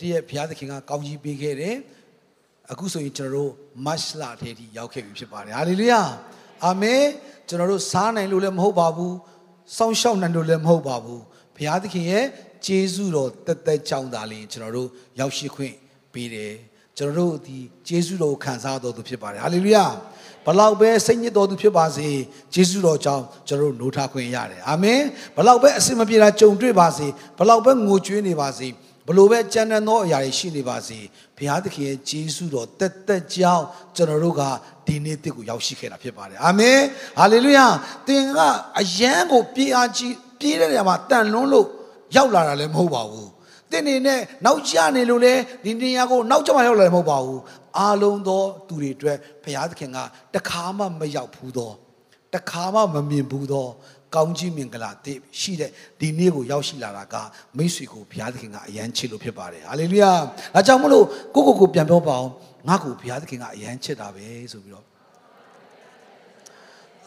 တည်းရဲ့ဘုရားသခင်ကကောင်းကြီးပေးခဲ့တယ်အခုဆိုရင်ကျွန်တော်တို့မတ်လထဲထိရောက်ခဲ့ပြီဖြစ်ပါတယ်ဟာလေလုယာအာမင်ကျွန်တော်တို့စားနိုင်လို့လည်းမဟုတ်ပါဘူးစောင့်ရှောက်နိုင်လို့လည်းမဟုတ်ပါဘူးဘုရားသခင်ရဲ့ကျေးဇူးတော်တက်တက်ကြောင်းသားလေးကျွန်တော်တို့ရောက်ရှိခွင့်ပေးတယ်ကျွန်တော်တို့ဒီကျေးဇူးတော်ကိုခံစားတော်သူဖြစ်ပါတယ်ဟာလေလုယာဘလောက်ပဲစိတ်ညစ်တော်သူဖြစ်ပါစေယေရှုတော်ကြောင့်ကျွန်တော်တို့နိုးထခွင့်ရတယ်အာမင်ဘလောက်ပဲအစင်မပြေတာကြုံတွေ့ပါစေဘလောက်ပဲငိုကြွေးနေပါစေ ဘလို့ပဲကြမ်းတမ်းသောအရာတွေရှိနေပါစေဘုရားသခင်ရဲ့ယေရှုတော်တက်တက်ကြောင့်ကျွန်တော်တို့ကဒီနေ့တစ်ကိုရောက်ရှိခဲ့တာဖြစ်ပါတယ်အာမင်ဟာလေလုယာသင်ကအယံကိုပြေးအားကြီးပြေးတဲ့နေရာမှာတန်လွန်းလို့ရောက်လာတာလည်းမဟုတ်ပါဘူးသင်နေနဲ့နောက်ကျနေလို့လေဒီနေရာကိုနောက်ကျမှရောက်လာတယ်မဟုတ်ပါဘူးအားလုံးသောသူတွေအတွက်ဘုရားသခင်ကတခါမှမရောက်ဘူးသောတခါမှမမြင်ဘူးသော ကောင်းကြီးမင်္ဂလာတည်ရှိတဲ့ဒီနေ့ကိုရောက်ရှိလာတာကမိတ်ဆွေကိုဘုရားသခင်ကအယမ်းချစ်လို့ဖြစ်ပါတယ်ဟာလေလုယာဒါကြောင့်မလို့ကိုကိုကိုပြန်ပြောပါအောင်ငါ့ကိုဘုရားသခင်ကအယမ်းချစ်တာပဲဆိုပြီးတော့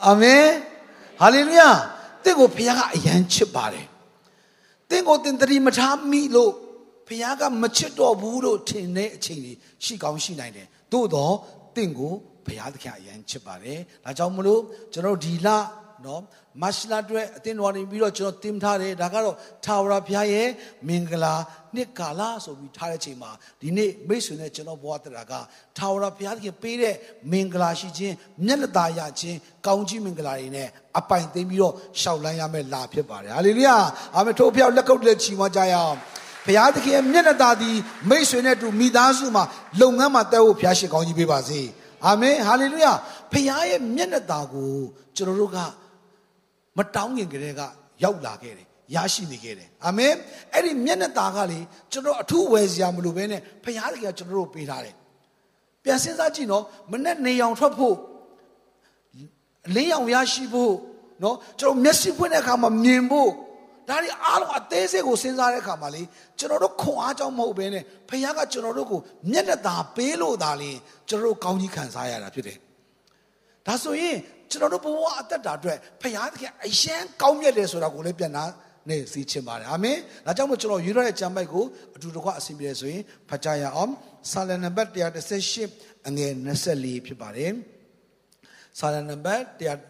အာမင်ဟာလေလုယာတင့်ကိုဘုရားကအယမ်းချစ်ပါတယ်တင့်ကိုတင်တရီမထားမိလို့ဘုရားကမချစ်တော့ဘူးလို့ထင်တဲ့အချိန်ကြီးရှိကောင်းရှိနိုင်တယ်သို့တော့တင့်ကိုဘုရားသခင်အယမ်းချစ်ပါတယ်ဒါကြောင့်မလို့ကျွန်တော်ဒီလ နော်မတ်လအတွက်အတင်းတော်နေပြီးတော့ကျွန်တော်တင်ထားတယ်ဒါကတော့ထာဝရဘုရားရဲ့မင်္ဂလာနှစ်ကာလဆိုပြီးထားတဲ့ချိန်မှာဒီနေ့မိတ်ဆွေနဲ့ကျွန်တော်ဘဝတရာကထာဝရဘုရားခင်ပေးတဲ့မင်္ဂလာရှိခြင်းမျက်နှာသာရခြင်းကောင်းကြီးမင်္ဂလာတွေနဲ့အပိုင်သိမ်းပြီးတော့ရှောက်လန်းရမယ့်လာဖြစ်ပါတယ်ဟာလေလုယာအာမင်ထို့ဖျောက်လက်ကုပ်လက်ချီးမွားကြရအောင်ဘုရားသခင်ရဲ့မျက်နှာသာသည်မိတ်ဆွေနဲ့တူမိသားစုမှာလုပ်ငန်းမှာတက်ဖို့ဘုရားရှိခိုးကြီးပေးပါစေအာမင်ဟာလေလုယာဘုရားရဲ့မျက်နှာသာကိုကျွန်တော်တို့က မတောင်းခင်ကလေးကရောက်လာခဲ့တယ်ရရှိနေခဲ့တယ်အာမင်အဲ့ဒီမျက်နှာตาကလေကျွန်တော်အထူးဝယ်စရာမလိုဘဲနဲ့ဖခင်တကယ်ကျွန်တော်တို့ပေးထားတယ်ပြန်စဉ်းစားကြည့်နော်မနဲ့နေအောင်ထွက်ဖို့လင်းအောင်ရရှိဖို့နော်ကျွန်တော်မျက်စိဖွင့်တဲ့အခါမှာမြင်ဖို့ဒါတွေအားလုံးအသေးစိတ်ကိုစဉ်းစားတဲ့အခါမှာလေကျွန်တော်တို့ခွန်အားကြောင့်မဟုတ်ဘဲနဲ့ဖခင်ကကျွန်တော်တို့ကိုမျက်နှာตาပေးလို့ဒါလေကျွန်တော်တို့ကောင်းကြီးခံစားရတာဖြစ်တယ်ဒါဆိုရင် ကျွန်တော်တို့ဘဝအသက်တာအတွက်ဖခင်သခင်အယံကောင်းမြတ်တယ်ဆိုတာကိုလည်းပြန်နာနေစီချင်ပါတယ်အာမင်ဒါကြောင့်မို့ကျွန်တော်ယူရတဲ့ကျမ်းပိုက်ကိုအတူတကွအစီအပြေဆိုရင်ဖတ်ကြရအောင်ဆာလနံပါတ်138အငယ်24ဖြစ်ပါတယ်ဆာလနံပါတ်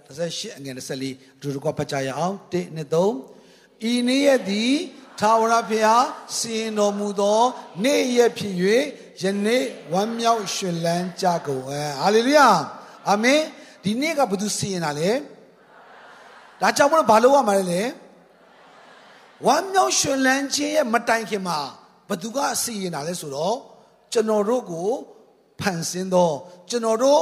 138အငယ်24အတူတကွဖတ်ကြရအောင်1နဲ့3ဤနေ့ရက်သည်ထာဝရဘုရားစီရင်တော်မူသော နေ့ရက်ဖြစ်၍ယနေ့ဝမ်းမြောက်ရွှင်လန်းကြကုန်အဲဟာလေလုယာအာမင် ဒီနေ့ကဘသူစီရင်တာလဲဒါကြောင့်မလို့ဘာလို့ရမှာလဲဝမ်းမြောက်ရွှင်လန်းခြင်းရဲ့မတိုင်ခင်မှာဘသူကစီရင်တာလဲဆိုတော့ကျွန်တော်တို့ကိုဖန်ဆင်းသောကျွန်တော်တို့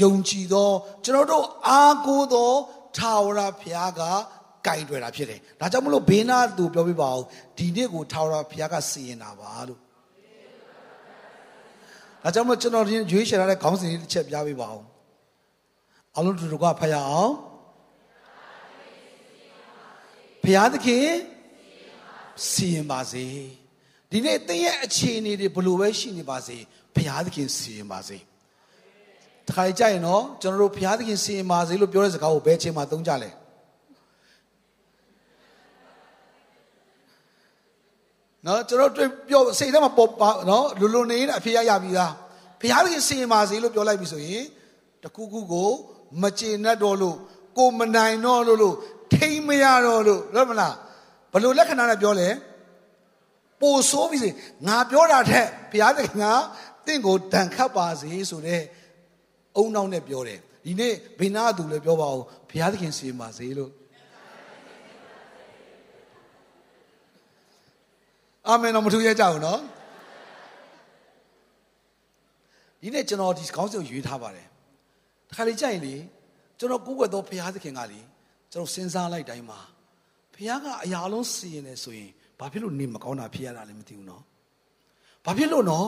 ယုံကြည်သောကျွန်တော်တို့အားကိုးသောထာဝရဘုရားကကင်တွေ့တာဖြစ်တယ်ဒါကြောင့်မလို့ဘေးနာသူပြောပြပါဦးဒီနေ့ကိုထာဝရဘုရားကစီရင်တာပါလို့ဒါကြောင့်မလို့ကျွန်တော်ရွေးချယ်ထားတဲ့ခေါင်းစဉ်လေးတစ်ချက်ပြပေးပါဦး အလုံးတူတကွဖတ်ရအောင်ဘုရားသခင်စီရင်ပါစေဒီနေ့သင်ရဲ့အခြေအနေတွေဘလို့ပဲရှိနေပါစေဘုရားသခင်စီရင်ပါစေတခါကြရင်တော့ကျွန်တော်တို့ဘုရားသခင်စီရင်ပါစေလို့ပြောတဲ့စကားကိုဘယ်ချိန်မှသုံးကြလဲနော်ကျွန်တော်တွေ့ပြောစိတ်ထဲမှာပေါ်ပါနော်လူလူနေနေအဖေရရပြီလားဘုရားသခင်စီရင်ပါစေလို့ပြောလိုက်ပြီဆိုရင်တခုခုကို မကျေနပ်တော့လို့ကိုမနိုင်တော့လို့လို့ထိမရတော့လို့ဟုတ်မလားဘလို့လက္ခဏာနဲ့ပြောလဲပိုဆိုးပြီစေငါပြောတာထက်ဘုရားသခင်ကတင့်ကိုတန်ခတ်ပါစေဆိုတဲ့အုံနောက်နဲ့ပြောတယ်ဒီနေ့ဘိနာသူလည်းပြောပါဦးဘုရားသခင်စီပါစေလို့အာမင်တော့မထူရကြဘူးနော်ဒီနေ့ကျွန်တော်ဒီခေါင်းစဉ်ကိုရွေးထားပါတယ် ခါလေကြရင်လေကျွန်တော်ကိုယ်ွယ်သောဘုရားသခင်ကလေကျွန်တော်စဉ်းစားလိုက်တိုင်းမှာဘုရားကအရာလုံးစီရင်နေဆိုရင်ဘာဖြစ်လို့နေမကောင်းတာဖြစ်ရတာလဲမသိဘူးနော်ဘာဖြစ်လို့နော်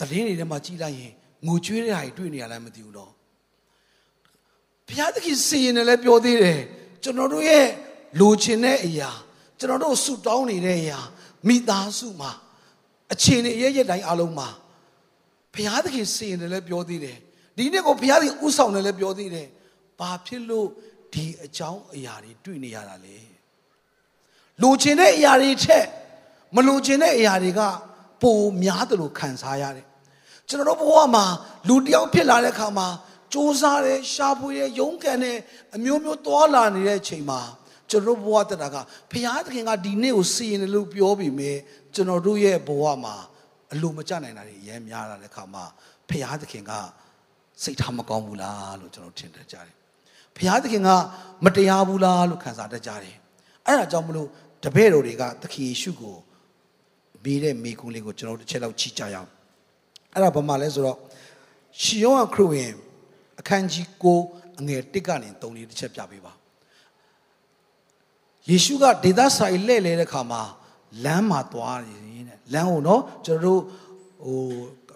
တရင်တွေထဲမှာကြီးလိုက်ရင်ငိုကြွေးတဲ့ဟာတွေတွေ့နေရလားမသိဘူးနော်ဘုရားသခင်စီရင်တယ်လည်းပြောသေးတယ်ကျွန်တော်တို့ရဲ့လိုချင်တဲ့အရာကျွန်တော်တို့ဆူတောင်းနေတဲ့အရာမိသားစုမှာအခြေအနေရဲ့ရဲ့တိုင်းအလုံးမှာဘုရားသခင်စီရင်တယ်လည်းပြောသေးတယ် ဒီနေ့ကိုဘုရားရှင်ဥဆောင်တယ်လည်းပြောသေးတယ်ဘာဖြစ်လို့ဒီအကြောင်းအရာတွေတွေ့နေရတာလဲလိုချင်တဲ့အရာတွေထက်မလိုချင်တဲ့အရာတွေကပိုများတယ်လို့ခံစားရတယ်ကျွန်တော်တို့ဘဝမှာလူတစ်ယောက်ဖြစ်လာတဲ့အခါမှာစူးစမ်းတယ်ရှာဖွေတယ်ရုန်းကန်တယ်အမျိုးမျိုးသွာလာနေတဲ့အချိန်မှာကျွန်တော်တို့ဘဝတက်တာကဘုရားသခင်ကဒီနေ့ကိုစီရင်တယ်လို့ပြောပြီးမြဲကျွန်တော်တို့ရဲ့ဘဝမှာအလိုမကျနိုင်တာတွေအများများလာတဲ့အခါမှာဘုရားသခင်က စိတ်ထားမကောင်းဘူးလားလို့ကျွန်တော်ထင်တတ်ကြတယ်ဘုရားသခင်ကမတရားဘူးလားလို့ခံစားတတ်ကြတယ်အဲ့ဒါကြောင့်မလို့တပည့်တော်တွေကသခင်ယေရှုကိုမေးတဲ့မိကုန်းလေးကိုကျွန်တော်တို့တစ်ချက်လောက်ချိကြရအောင်အဲ့ဒါဘာမှလဲဆိုတော့ရှီယောခရစ်ဝင်အခန်းကြီး9အငယ်1ကနေ3လေးတစ်ချက်ပြပေးပါယေရှုကဒေသဆိုင်လှည့်လဲတဲ့ခါမှာလမ်းမှာသွားနေတယ်လမ်းကိုနော်ကျွန်တော်တို့ဟို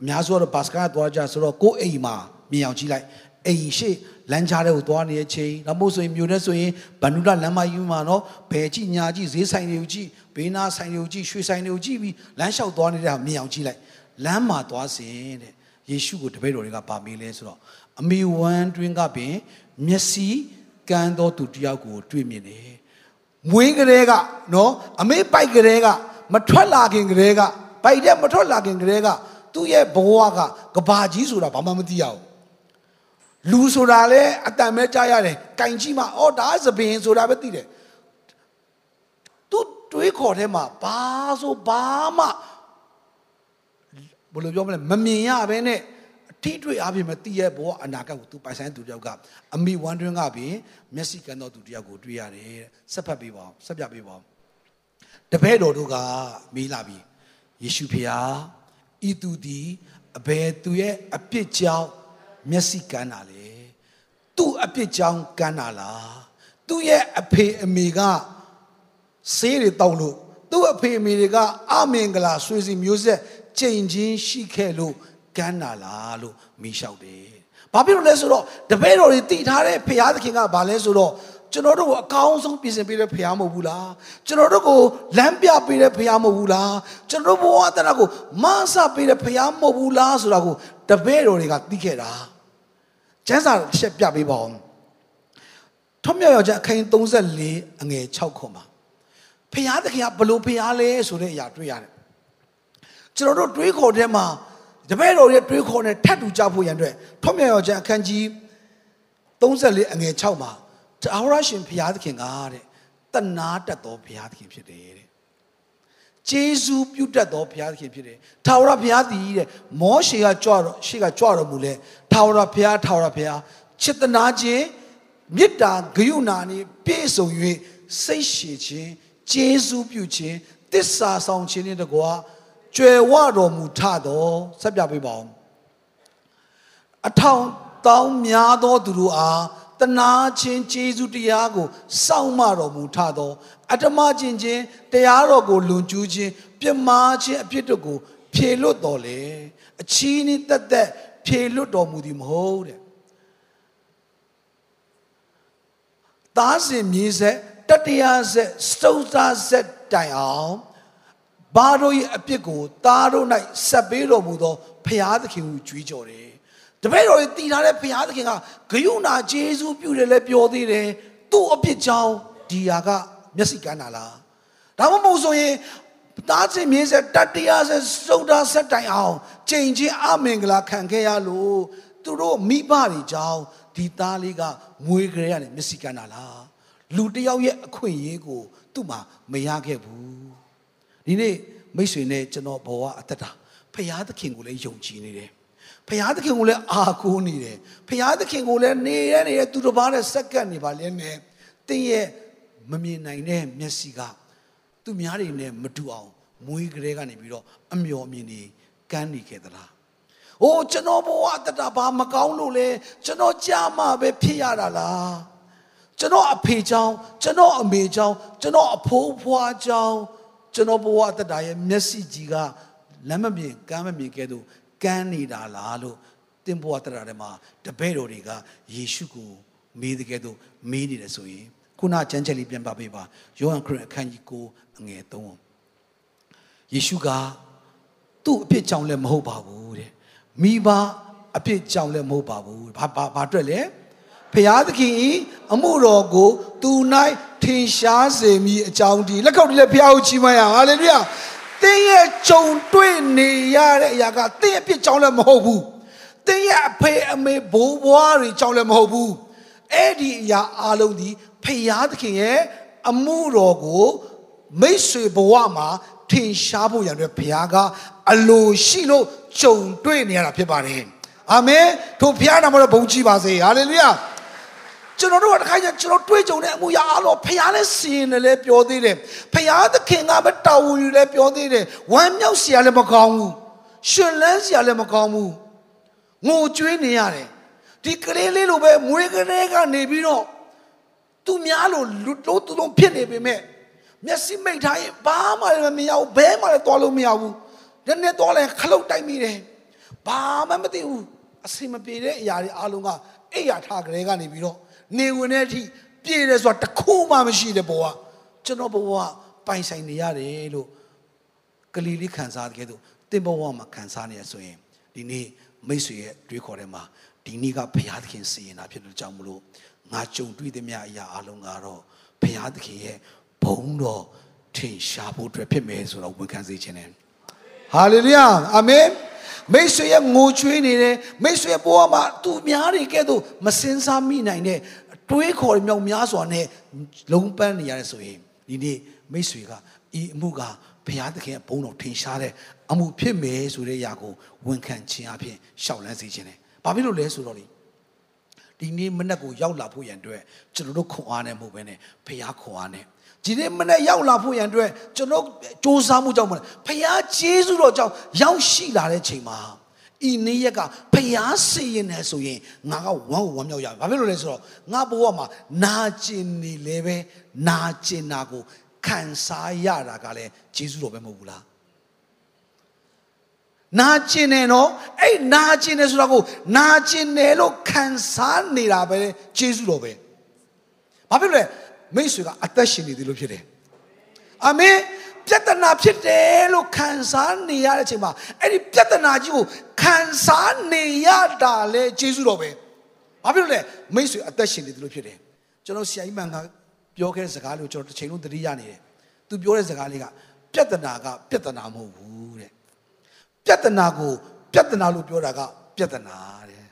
အများစုကတော့ဘတ်စကားသွားကြဆိုတော့ကိုယ်အိမ်မှာ မြင်အောင်ကြည့်လိုက်အိမ်ရှိလမ်းကြားတဲ့ကိုသွားနေတဲ့ချိန်နောက်မို့ဆိုရင်မြို့ထဲဆိုရင်ဗန္ဓုဒလမ်းမကြီးမှာနော်ဘယ်ကြည့်ညာကြည့်ဈေးဆိုင်တွေကိုကြည့်ဘေးနာဆိုင်တွေကိုကြည့်ရွှေဆိုင်တွေကိုကြည့်ပြီးလမ်းလျှောက်သွားနေတဲ့ဟာမြင်အောင်ကြည့်လိုက်လမ်းမှာသွားစဉ်တဲ့ယေရှုကိုတပည့်တော်တွေကပါမေးလဲဆိုတော့အမေဝမ်းတွင်းကပင်မျက်စိကန်းသောသူတယောက်ကိုတွေ့မြင်တယ်မွေးကလေးကနော်အမေပိုက်ကလေးကမထွက်လာခင်ကလေးကပိုက်တဲ့မထွက်လာခင်ကလေးကသူ့ရဲ့ဘဝကကဘာကြီးဆိုတာဘာမှမသိရဘူး လူဆိုတာလဲအတန်ပဲကြားရတယ်။ကင်ကြီးမှာအော်ဒါသပင်ဆိုတာပဲသိတယ်။သူတွေးခေါ်ထဲမှာဘာဆိုဘာမှဘယ်လိုပြောမလဲမမြင်ရဘဲနဲ့အထိတွေ့အပြင်မသိရဲ့ဘောအနာဂတ်ကိုသူပိုင်ဆိုင်သူတယောက်ကအမိဝမ်းတွင်းကပြင်မျက်စိကန်းတော်သူတယောက်ကိုတွေ့ရတယ်ဆက်ဖတ်ပေးပါအောင်ဆက်ပြပေးပါအောင်တပည့်တော်တို့ကမေးလာပြီယေရှုဖေဟာဤသူသည်အဘယ်သူရဲ့အပြစ်ကြောင့် မျက်စိကန်းတာလေသူ့အပြစ်ကြောင့်ကန်းတာလားသူ့ရဲ့အဖေအမေကဆေးတွေတောက်လို့သူ့အဖေအမေတွေကအမင်္ဂလာဆွေစီမျိုးဆက်ချိန်ချင်းရှိခဲ့လို့ကန်းတာလားလို့မိလျှောက်တယ်။ဘာဖြစ်လို့လဲဆိုတော့တပည့်တော်တွေတည်ထားတဲ့ဖရာသခင်ကဘာလဲဆိုတော့ကျွန်တော်တို့ကိုအကောင်းဆုံးပြင်ဆင်ပေးတဲ့ဖရာမဟုတ်ဘူးလားကျွန်တော်တို့ကိုလမ်းပြပေးတဲ့ဖရာမဟုတ်ဘူးလားကျွန်တော်တို့ဘဝတရကိုမဆပေးတဲ့ဖရာမဟုတ်ဘူးလားဆိုတာကိုတပည့်တော်တွေကသိခဲ့တာ ကျမ်းစာချက်ပြပေးပါအောင်ထွတ်မြောက်ယောက်ျားအခန်း34အငယ်6ခွန်ပါဖရာသခင်ကဘလို့ဖရာလဲဆိုတဲ့အရာတွေ့ရတယ်ကျွန်တော်တို့တွေးခေါ်တဲ့မှာတပည့်တော်ရဲ့တွေးခေါ်နဲ့ထပ်တူကြဖို့ရန်အတွက်ထွတ်မြောက်ယောက်ျားအခန်းကြီး34အငယ်6မှာတာဝရရှင်ဘုရားသခင်ကတဲ့တနာတတ်တော်ဘုရားသခင်ဖြစ်တယ်တဲ့ ဂျေဇူးပြုတတ်တော်ဘုရားသခင်ဖြစ်တယ်ထာဝရဘုရားသည်တဲ့မောရှေကကြွတော့ရှေကကြွတော်မူလဲထာဝရဘုရားထာဝရဘုရားချစ်တနာခြင်းမေတ္တာဂရုဏာနှင့်ပြည့်စုံ၍စိတ်ရှည်ခြင်းဂျေဇူးပြုခြင်းတစ္ဆာဆောင်ခြင်းနှင့်တကွာကြွယ်ဝတော်မူထတော်ဆက်ပြပေးပါဦးအထောင်တောင်းများသောသူတို့အား တနာချင်းကျေးဇူးတရားကိုစောင့်မတော်မူထသောအတ္တမချင်းချင်းတရားတော်ကိုလွန်ကျူးခြင်းပြမာခြင်းအပြစ်တို့ကို ဖြေလွတ်တော်လေအချီးနှင့်တက်တက်ဖြေလွတ်တော်မူသည်မဟုတ်တဲ့သားစဉ်မြေဆက်တတရားဆက်စတုသားဆက်တိုင်အောင်ဘာတို့ရဲ့အပြစ်ကိုသားတို့၌ဆက်ပေးတော်မူသောဖျားသခင်ကိုကြွေးကြော်တယ် တပည့်တော်တည်ထားတဲ့ဘုရားသခင်ကဂယုဏဂျေဇုပြုတယ်လည်းပြောသေးတယ်သူ့အပြစ်ကြောင့်ဒီဟာကမျက်စိကန်းတာလားဒါမှမဟုတ်ဆိုရင်သားချင်းမြင်းဆက်တတရားဆက်စုံတာဆက်တိုင်အောင်ချိန်ချင်းအမင်္ဂလာခံခဲ့ရလို့သူတို့မိဘတွေကြောင့်ဒီသားလေးကမွေးကြရတဲ့မျက်စိကန်းတာလားလူတယောက်ရဲ့အခွင့်အရေးကို သူ့မှာမရခဲ့ဘူးဒီနေ့မိတ်ဆွေနဲ့ကျွန်တော်ဘဝအသက်တာဖရာသခင်ကိုလည်းယုံကြည်နေတယ် ဖရာသခင်ကိုလည်းအာကိုးနေတယ်ဖရာသခင်ကိုလည်းနေရနေတဲ့သူတစ်ပါးနဲ့စက္ကန့်နေပါလဲနဲ့တင်းရဲ့မမြင်နိုင်တဲ့မျက်စိကသူများတွေနဲ့မတူအောင်မွေးကလေးကနေပြီးတော့အမျော်မြင်နေကန်းနေခဲ့သလား။အိုးကျွန်တော်ဘဝတတဘာမကောင်းလို့လဲကျွန်တော်ကြာမှပဲဖြစ်ရတာလား။ကျွန်တော်အဖေချောင်းကျွန်တော်အမေချောင်းကျွန်တော်အဖိုးဖွားချောင်းကျွန်တော်ဘဝတတရဲ့မျက်စိကြီးကလမ်းမမြင်ကမ်းမမြင်ကဲ့သို့ ကမ်းနေတာလားလို့တင်ဘဝတရထဲမှာတပည့်တော်တွေကယေရှုကိုမေးတဲ့ကဲ့သို့မေးနေတယ်ဆိုရင်ခုနကျမ်းချက်လေးပြန်ပါပေးပါယောဟန်ခရစ်အခန်းကြီး9အငယ်3ယေရှုကသူ့အဖြစ်ကြောင့်လည်းမဟုတ်ပါဘူးတဲ့မိဘအဖြစ်ကြောင့်လည်းမဟုတ်ပါဘူးဘာဘာဘာအတွက်လဲဖျားသခင်ဤအမှုတော်ကိုသူ၌ထင်ရှားစေမည်အကြောင်းဒီလက်ခောက်ဒီလက်ဖျားကိုချီးမွမ်းရဟာလေလုယာ တင်းရဲ့ကြုံတွေ့နေရတဲ့အရာကတင်းရဲ့အပြစ်ကြောင့်လည်းမဟုတ်ဘူးတင်းရဲ့အဖေအမေဘိုးဘွားတွေကြောင့်လည်းမဟုတ်ဘူးအဲ့ဒီအရာအလုံးဒီဖယားသခင်ရဲ့အမှုတော်ကိုမိတ်ဆွေဘဝမှာထင်ရှားဖို့ရန်အတွက်ဘုရားကအလိုရှိလို့ကြုံတွေ့နေရတာဖြစ်ပါတယ်အာမင်ထိုဘုရားနာမတော်ဘုန်းကြီးပါစေဟာလေလုယာ ကျွန်တော်တို့ကတခါကျကျွန်တော်တွေ့ကြုံတဲ့အမှုရာအလောဖះနဲ့စီရင်တယ်လည်းပြောသေးတယ်ဖះသခင်ကပဲတာဝန်ယူလည်းပြောသေးတယ်ဝမ်းမြောက်စရာလည်းမကောင်းဘူးရှင်လန်းစရာလည်းမကောင်းဘူးငိုကြွေးနေရတယ်ဒီကလေးလေးလိုပဲမွေးကလေးကနေပြီးတော့သူများလိုလူလို့သူလုံးဖြစ်နေပေမဲ့မျက်စိမိတ်ထားရင်ဘာမှလည်းမရဘူးဘဲမှလည်းသွားလို့မရဘူးနည်းနည်းသွားလိုက်ခလုတ်တိုက်မိတယ်ဘာမှမသိဘူးအစင်မပြေတဲ့အရာတွေအားလုံးကအိယာထားကလေးကနေပြီးတော့ နေဝင်တဲ့အထိပြေတယ်ဆိုတာတခုမှမရှိတဲ့ဘဝကျွန်တော်ဘဝပိုင်ဆိုင်နေရတယ်လို့ကလေးလေးခံစားတဲ့ကဲ့သို့တင်ဘဝမှာခံစားနေရဆိုရင်ဒီနေ့မိတ်ဆွေရဲ့တွေးခေါ်ထဲမှာဒီနေ့ကဘုရားသခင်စီရင်တာဖြစ်လို့ကြောင့်မလို့ငါကြုံတွေ့သည်များအရာအလုံးကတော့ဘုရားသခင်ရဲ့ဘုန်းတော်ထင်ရှားဖို့အတွက်ဖြစ်မယ်ဆိုတော့ဝန်ခံစေခြင်းနဲ့ဟာလေလုယာအာမင်မိတ်ဆွေရဲ့ငိုချွေးနေတယ်မိတ်ဆွေရဲ့ဘဝမှာသူများတွေကဲ့သို့မစင်စားမိနိုင်တဲ့ တွေးခေါ်မြောက်များစွာနဲ့လုံးပန်းနေရတယ်ဆိုရင်ဒီနေ့မိတ်ဆွေကဤအမှုကဘုရားသခင်ရဲ့ဘုန်းတော်ထင်ရှားတဲ့အမှုဖြစ်မယ်ဆိုတဲ့ຢာကိုဝန်ခံခြင်းအပြင်ရှောက်လန်းစေခြင်းနဲ့ဘာဖြစ်လို့လဲဆိုတော့လေဒီနေ့မနေ့ကိုရောက်လာဖို့ရန်အတွက်ကျွန်တော်တို့ခွန်အားနဲ့မဟုတ်ဘဲနဲ့ဘုရားခွန်အားနဲ့ဒီနေ့မနေ့ရောက်လာဖို့ရန်အတွက်ကျွန်တော်စူးစမ်းမှုကြောင့်မလဲဘုရားကျေးဇူးတော်ကြောင့်ရောက်ရှိလာတဲ့ချိန်မှာ ဤနေ့ရက်ကဖျားစီရင်နေဆိုရင်ငါကဝမ်းဝမ်းမြောက်ရမယ်။ဘာဖြစ်လို့လဲဆိုတော့ငါဘဝမှာနာကျင်နေလဲပဲနာကျင်တာကိုခံစားရတာကလည်းဂျေဇုတော်ပဲမဟုတ်ဘူးလား။နာကျင်တယ်နော်အဲ့နာကျင်တယ်ဆိုတာကိုနာကျင်တယ်လို့ခံစားနေတာပဲဂျေဇုတော်ပဲ။ဘာဖြစ်လို့လဲမိတ်ဆွေကအသက်ရှင်နေတယ်လို့ဖြစ်တယ်။အာမင်။ ပြဿနာဖြစ်တယ်လို့ခံစားနေရတဲ့အချိန်မှာအဲ့ဒီပြဿနာကြီးကိုခံစားနေရတာလေဂျေစုတော်ပဲဘာဖြစ်လို့လဲမိတ်ဆွေအသက်ရှင်နေတယ်လို့ဖြစ်တယ်ကျွန်တော်ဆရာကြီးမန်ကပြောခဲ့တဲ့စကားလေးကိုကျွန်တော်တစ်ချိန်လုံးသတိရနေတယ်သူပြောတဲ့စကားလေးကပြဿနာကပြဿနာမဟုတ်ဘူးတဲ့ပြဿနာကိုပြဿနာလို့ပြောတာကပြဿနာတဲ့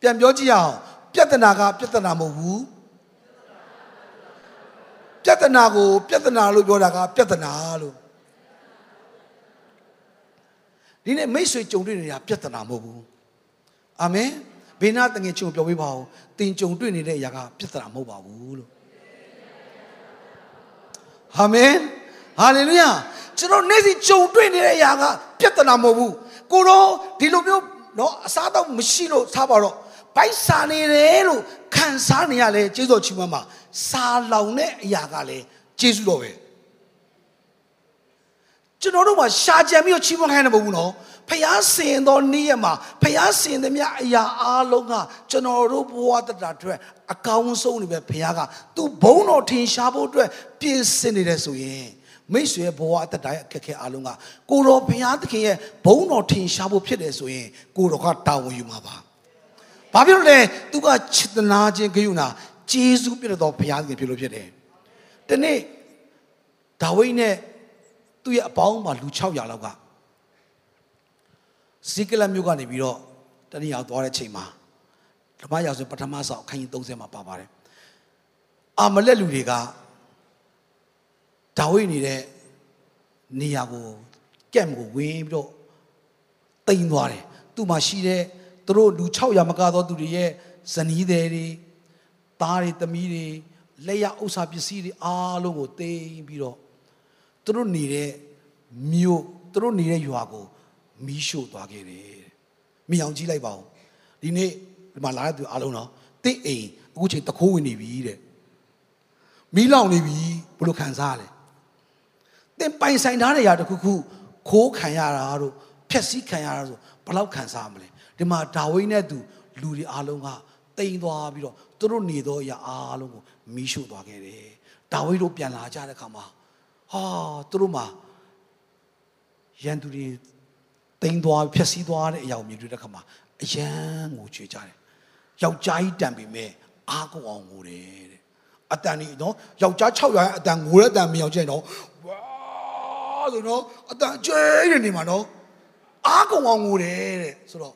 ပြန်ပြောကြည့်အောင်ပြဿနာကပြဿနာမဟုတ်ဘူး ပြဿနာကိုပြဿနာလို့ပြောတာကပြဿနာလို့ဒီနေ့မိတ်ဆွေကြုံတွေ့နေတာပြဿနာမဟုတ်ဘူးအာမင်ဘေးနာတငယ်ချုံပြောပေးပါဦးတင်ကြုံတွေ့နေတဲ့အရာကပြဿနာမဟုတ်ပါဘူးလို့အာမင်ဟာလေလုယာကျွန်တော်နေ့စဉ်ကြုံတွေ့နေတဲ့အရာကပြဿနာမဟုတ်ဘူးကိုတော့ဒီလိုမျိုးเนาะအစားတော့မရှိလို့ထားပါတော့ ဗိုက်စာနေတယ်လို့ခံစားနေရလဲကျေးဇူးတော်ချီးမွမ်းပါစာလောင်တဲ့အရာကလည်းကျေးဇူးတော်ပဲကျွန်တော်တို့မှာရှာကြံပြီးတော့ချီးမွမ်းခိုင်းတယ်မဟုတ်ဘူးနော်ဖျားစင်သောနေ့ရက်မှာဖျားစင်သမျှအရာအားလုံးကကျွန်တော်တို့ဘဝတတအတွက်အကောင်းဆုံးနေပဲဖျားကသူဘုံတော်ထင်ရှားဖို့အတွက်ပြင်ဆင်နေတယ်ဆိုရင်မိတ်ဆွေဘဝအတ္တရဲ့အခက်အခဲအားလုံးကကိုတော်ဘုရားသခင်ရဲ့ဘုံတော်ထင်ရှားဖို့ဖြစ်တယ်ဆိုရင်ကိုတော်ကတာဝန်ယူမှာပါ ဘာဖြစ်လို့လဲသူကချစ်တနာခြင်းဂရုဏာဂျေဇုပြည့်တော်ဘုရားသခင်ဖြစ်လို့ဖြစ်တယ်။ဒီနေ့ဒါဝိဒ်နဲ့သူ့ရဲ့အပေါင်းမှာလူ600လောက်ကဇိကလမြို့ကနေပြီးတော့တနည်းအောင်သွားတဲ့ချိန်မှာဓမ္မရာဆိုပထမဆောင်အခန်းကြီး30မှာပါပါတယ်။အာမလက်လူတွေကဒါဝိဒ်နေတဲ့နေရာကိုကက်မကိုဝင်ပြီးတော့တိမ်သွားတယ်။သူ့မှာရှိတဲ့ သူတို့လူ600မကတော့သူတွေရဲ့ဇနီးသည်တွေသားတွေသမီးတွေလက်ရဥစ္စာပစ္စည်းတွေအားလုံးကိုသိမ်းပြီးတော့သူတို့နေတဲ့မြို့သူတို့နေတဲ့ရွာကိုမီးရှို့သွားခဲ့တယ်မိအောင်ကြည့်လိုက်ပါဦးဒီနေ့ဒီမှာလာတဲ့သူအားလုံးတော့တင့်အိမ်အခုချိန်တခိုးဝင်နေပြီတဲ့မီးလောင်နေပြီဘလို့ခံစားရလဲတင်ပိုင်ဆိုင်ထားတဲ့ຢာတခုခုခိုးခံရတာတို့ဖျက်ဆီးခံရတာဆိုဘလောက်ခံစားမလဲ ဒီမှာဒါဝိဒ်နဲ့သူလူတွေအားလုံးကတိမ်သွားပြီးတော့သူတို့နေသောအရာအားလုံးကိုမီးရှို့သွားခဲ့တယ်ဒါဝိဒ်တို့ပြန်လာကြတဲ့အခါမှာဟာသူတို့မှာရန်သူတွေတိမ်သွားဖျက်ဆီးသွားတဲ့အရာကိုမြင်တွေ့တဲ့အခါမှာအယံကိုချွေကြတယ်ယောက်ျားကြီးတန်ပေမဲ့အားကုန်အောင်ငိုတယ်တဲ့အတန်ကြီးနော်ယောက်ျား600ရဲ့အတန်ငိုတဲ့အတန်မယောက်ကျဲနော်ဝါဆိုတော့အတန်ကျွဲတဲ့နေမှာနော်အားကုန်အောင်ငိုတယ်တဲ့ဆိုတော့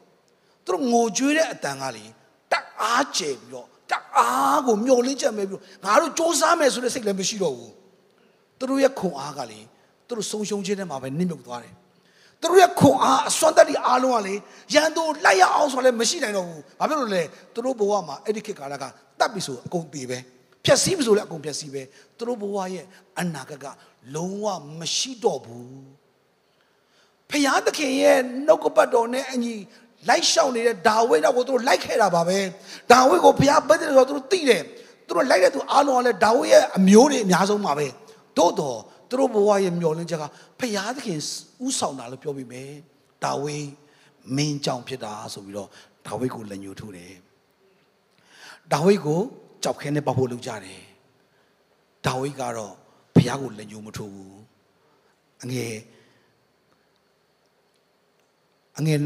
သူတို့ငိုကြွေးတဲ့အတန်ကလေတက်အားကျဲပြီးတော့တက်အားကိုမျောလင်းချက်မဲ့ပြီးတော့ငါတို့စ조사မယ်ဆိုတဲ့စိတ်လည်းမရှိတော့ဘူးသူတို့ရဲ့ခွန်အားကလေသူတို့ဆုံးရှုံးခြင်းထဲမှာပဲနစ်မြုပ်သွားတယ်သူတို့ရဲ့ခွန်အားအစွမ်းတက်ဒီအားလုံးကလေရန်သူလိုက်ရအောင်ဆိုလည်းမရှိနိုင်တော့ဘူးဘာဖြစ်လို့လဲသူတို့ဘဝမှာအဲ့ဒီခေတ်ကာလကတတ်ပြီဆိုအကုန်တည်ပဲဖြက်စီးပြီဆိုလည်းအကုန်ဖြက်စီးပဲသူတို့ဘဝရဲ့အနာဂတ်ကလုံးဝမရှိတော့ဘူးဖျားသခင်ရဲ့နှုတ်ကပတ်တော်နဲ့အညီ လိုက်ရှောင်နေတဲ့ဒါဝိဒ်တော့ကိုသူတို့လိုက်ခဲ့တာပါပဲဒါဝိဒ်ကိုဖျားပတ်တယ်ဆိုတော့သူတို့သိတယ်သူတို့လိုက်တဲ့သူအားလုံးကလည်းဒါဝိဒ်ရဲ့အမျိုးတွေအများဆုံးပါပဲသို့တော့သူတို့ဘဝရဲ့မျောလင်းချက်ကဖျားသခင်ဥဆောင်တာလို့ပြောပြီးမယ်ဒါဝိဒ်မင်းကြောင့်ဖြစ်တာဆိုပြီးတော့ဒါဝိဒ်ကိုလက်ညှိုးထိုးတယ်ဒါဝိဒ်ကိုကြောက်ခဲနဲ့ပတ်ဖို့လုပ်ကြတယ်ဒါဝိဒ်ကတော့ဘုရားကိုလက်ညှိုးမထိုးဘူးအငယ်အငယ်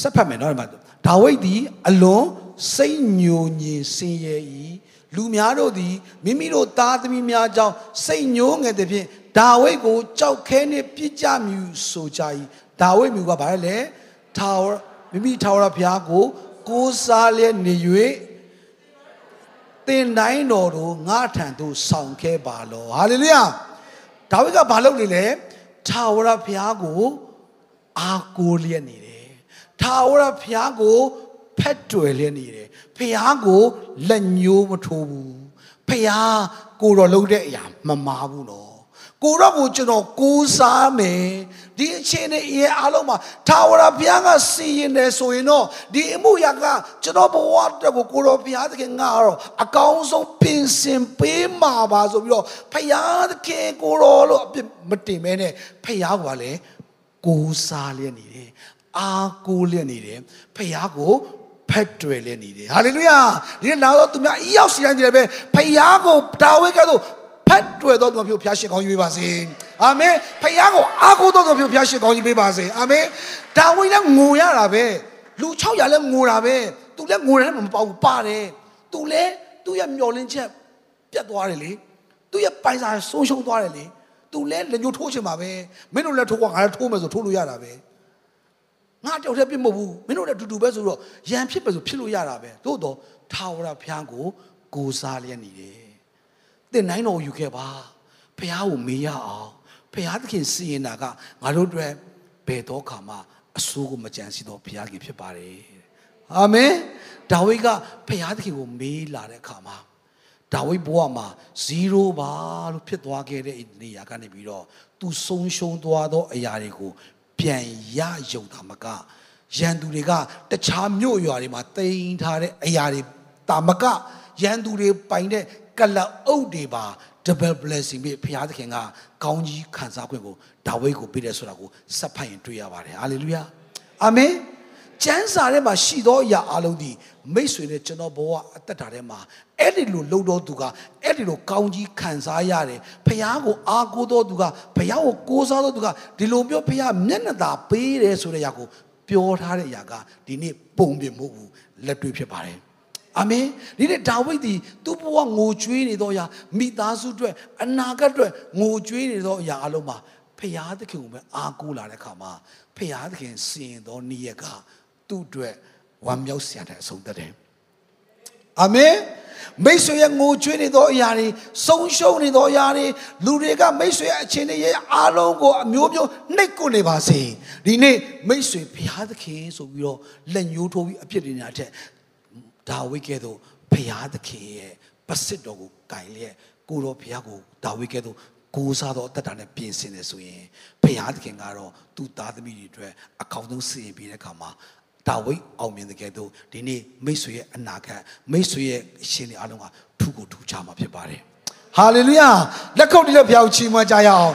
ဆက်ဖတ်မယ်နော်ဒီမှာဒါဝိဒ်သည်အလွန်စိတ်ညိုညင်ဆင်းရဲ၏လူများတို့သည်မိမိတို့သားသမီးများကြောင့်စိတ်ညိုငယ်သည်ဖြင့်ဒါဝိဒ်ကိုကြောက်ခဲနှင့်ပြစ်ကြမည်ဆိုကြ၏ဒါဝိဒ်မျိုးကဘာလဲထာဝရမိမိထာဝရဘုရားကို ကိုးစားလျက်နေ၍တင်တိုင်းတော်တို့ငါထံသို့ဆောင်ခဲ့ပါလောဟာလေလုယာဒါဝိဒ်ကဘာလုပ်နေလဲထာဝရဘုရားကို အာကိုလျက်နေတယ် ထာဝရဘုရားကိုဖက်တွယ်လျက်နေတယ်ဘုရားကိုလက်ညှိုးမထိုးဘူးဘုရားကိုတော်လုပ်တဲ့အရာမမာဘူးနော်ကိုတော့ကိုကျွန်တော်ကိုးစားမယ်ဒီအချိန်နဲ့အရင်အားလုံးမှာထာဝရဘုရားကစီရင်တယ်ဆိုရင်တော့ဒီအမှုရာကကျွန်တော်ဘဝအတွက်ကိုကိုတော်ဘုရားသခင်ငါတော့အကောင်းဆုံးပြင်ဆင်ပေးမှာပါဆိုပြီးတော့ဘုရားသခင်ကိုတော်လို့အပြစ်မတင်မဲနဲ့ဘုရားကလည်းကိုးစားလျက်နေတယ် အာကိုးလျက်နေတယ်ဘုရားကိုဖက်တွယ်လည်းနေတယ်ဟာလေလုယာဒီနောက်တော့သူများအရောက်စီတိုင်းတယ်ပဲဖယားကိုဒါဝိဒ်ကဆိုဖက်တွယ်တော်သူမျိုးဖျားရှင်ကောင်းကြီးပေးပါစေအာမင်ဖယားကိုအားကိုးတော်သူမျိုးဖျားရှင်ကောင်းကြီးပေးပါစေအာမင်ဒါဝိဒ်လည်းငိုရတာပဲလူ600လည်းငိုတာပဲသူလည်းငိုတယ်မပေါ့ဘူးပါတယ်သူလည်းသူ့ရဲ့မျောလင်းချက်ပြတ်သွားတယ်လေသူ့ရဲ့ပိုင်စာဆုံးရှုံးသွားတယ်လေသူလည်းလက်ညှိုးထိုးချင်ပါပဲမင်းတို့လည်းထိုးကွာငါလည်းထိုးမယ်ဆိုထိုးလို့ရတာပဲ ငါတယောက်တည်းပြစ်မဟုတ်ဘူးမင်းတို့လည်းအတူတူပဲဆိုတော့ရန်ဖြစ်ပဲဆိုဖြစ်လို့ရတာပဲသို့တော့ထာဝရဘုရားကိုကိုးစားလျက်နေတယ်တင်နိုင်တော်ယူခဲ့ပါဘုရားကိုမေးရအောင်ဘုရားသခင်စီရင်တာကငါတို့အတွက်ဘယ်တော့ခါမှအဆိုးကိုမကြံစီတော့ဘုရားကြီးဖြစ်ပါတယ်အာမင်ဒါဝိဒ်ကဘုရားသခင်ကိုမေးလာတဲ့အခါမှာဒါဝိဒ်ဘဝမှာ0ပါလို့ဖြစ်သွားခဲ့တဲ့နေရာကနေပြီးတော့သူဆုံးရှုံးသွားသောအရာတွေကို ပြန်ရယုံတာမကရန်သူတွေကတခြားမြို့ရွာတွေမှာတိမ်ထားတဲ့အရာတွေတာမကရန်သူတွေပိုင်တဲ့ကလအုပ်တွေပါ double blessing ပြီးဘုရားသခင်ကကောင်းကြီးခံစားခွင့်ကိုဒါဝိဒ်ကိုပေးတယ်ဆိုတာကိုစပ်ဖတ်ရင်တွေ့ရပါတယ်ဟာလေလုယာအာမင် ကျမ်းစာထဲမှာရှိသောအရာအလုံးဒီမိတ်ဆွေနဲ့ကျွန်တော်ဘဝအသက်တာထဲမှာအဲ့ဒီလိုလှုပ်တော်သူကအဲ့ဒီလိုကောင်းကြီးခံစားရတယ်ဖခင်ကိုအားကိုးတော်သူကဖခင်ကိုကိုးစားတော်သူကဒီလိုမျိုးဖခင်မျက်နှာသာပေးတယ်ဆိုတဲ့အရာကိုပြောထားတဲ့အရာကဒီနေ့ပုံပြမဟုတ်ဘူးလက်တွေ့ဖြစ်ပါတယ်အာမင်ဒီနေ့ဒါဝိဒ်ဒီသူ့ဘဝငိုကြွေးနေတော့ရာမိသားစုအတွက်အနာဂတ်အတွက်ငိုကြွေးနေတော့အရာအလုံးမှာဖခင်သခင်ကိုပဲအားကိုးလာတဲ့အခါမှာဖခင်သခင်စီရင်တော်နေ့ရက်က သူ့အတွက်ဝမ်းမြောက်စရာတဲ့အဆုံးသတ်တယ်အာမင်မိတ်ဆွေရဲ့ငိုကြွေးနေသောအရာတွေဆုံးရှုံးနေသောအရာတွေလူတွေကမိတ်ဆွေရဲ့အခြေအနေရဲ့အားလုံးကိုအမျိုးမျိုးနှိပ်ကွနေပါစေဒီနေ့မိတ်ဆွေဘုရားသခင်ဆိုပြီးတော့လက်ညှိုးထိုးပြီးအပြစ်တင်တာတဲ့ဒါဝိကဲ့သို့ဘုရားသခင်ရဲ့ပစစ်တော်ကိုကင်လျက်ကိုတော်ဘုရားကိုဒါဝိကဲ့သို့ကိုးစားတော့အသက်တာနဲ့ပြင်ဆင်တယ်ဆိုရင်ဘုရားသခင်ကတော့သူ့သားသမီးတွေအတွက်အကောင်းဆုံးစီရင်ပြီးတဲ့အခါမှာ ဒါဝိဒ်အောင်မြင်တဲ့ကဲ့သို့ဒီနေ့မိတ်ဆွေရဲ့အနာဂတ်မိတ်ဆွေရဲ့အရှင်တွေအားလုံးကထူကိုထူချမှာဖြစ်ပါတယ်ဟာလေလုယာလက်ခုပ်တီးလက်ဖျောက်ချီးမွမ်းကြရအောင်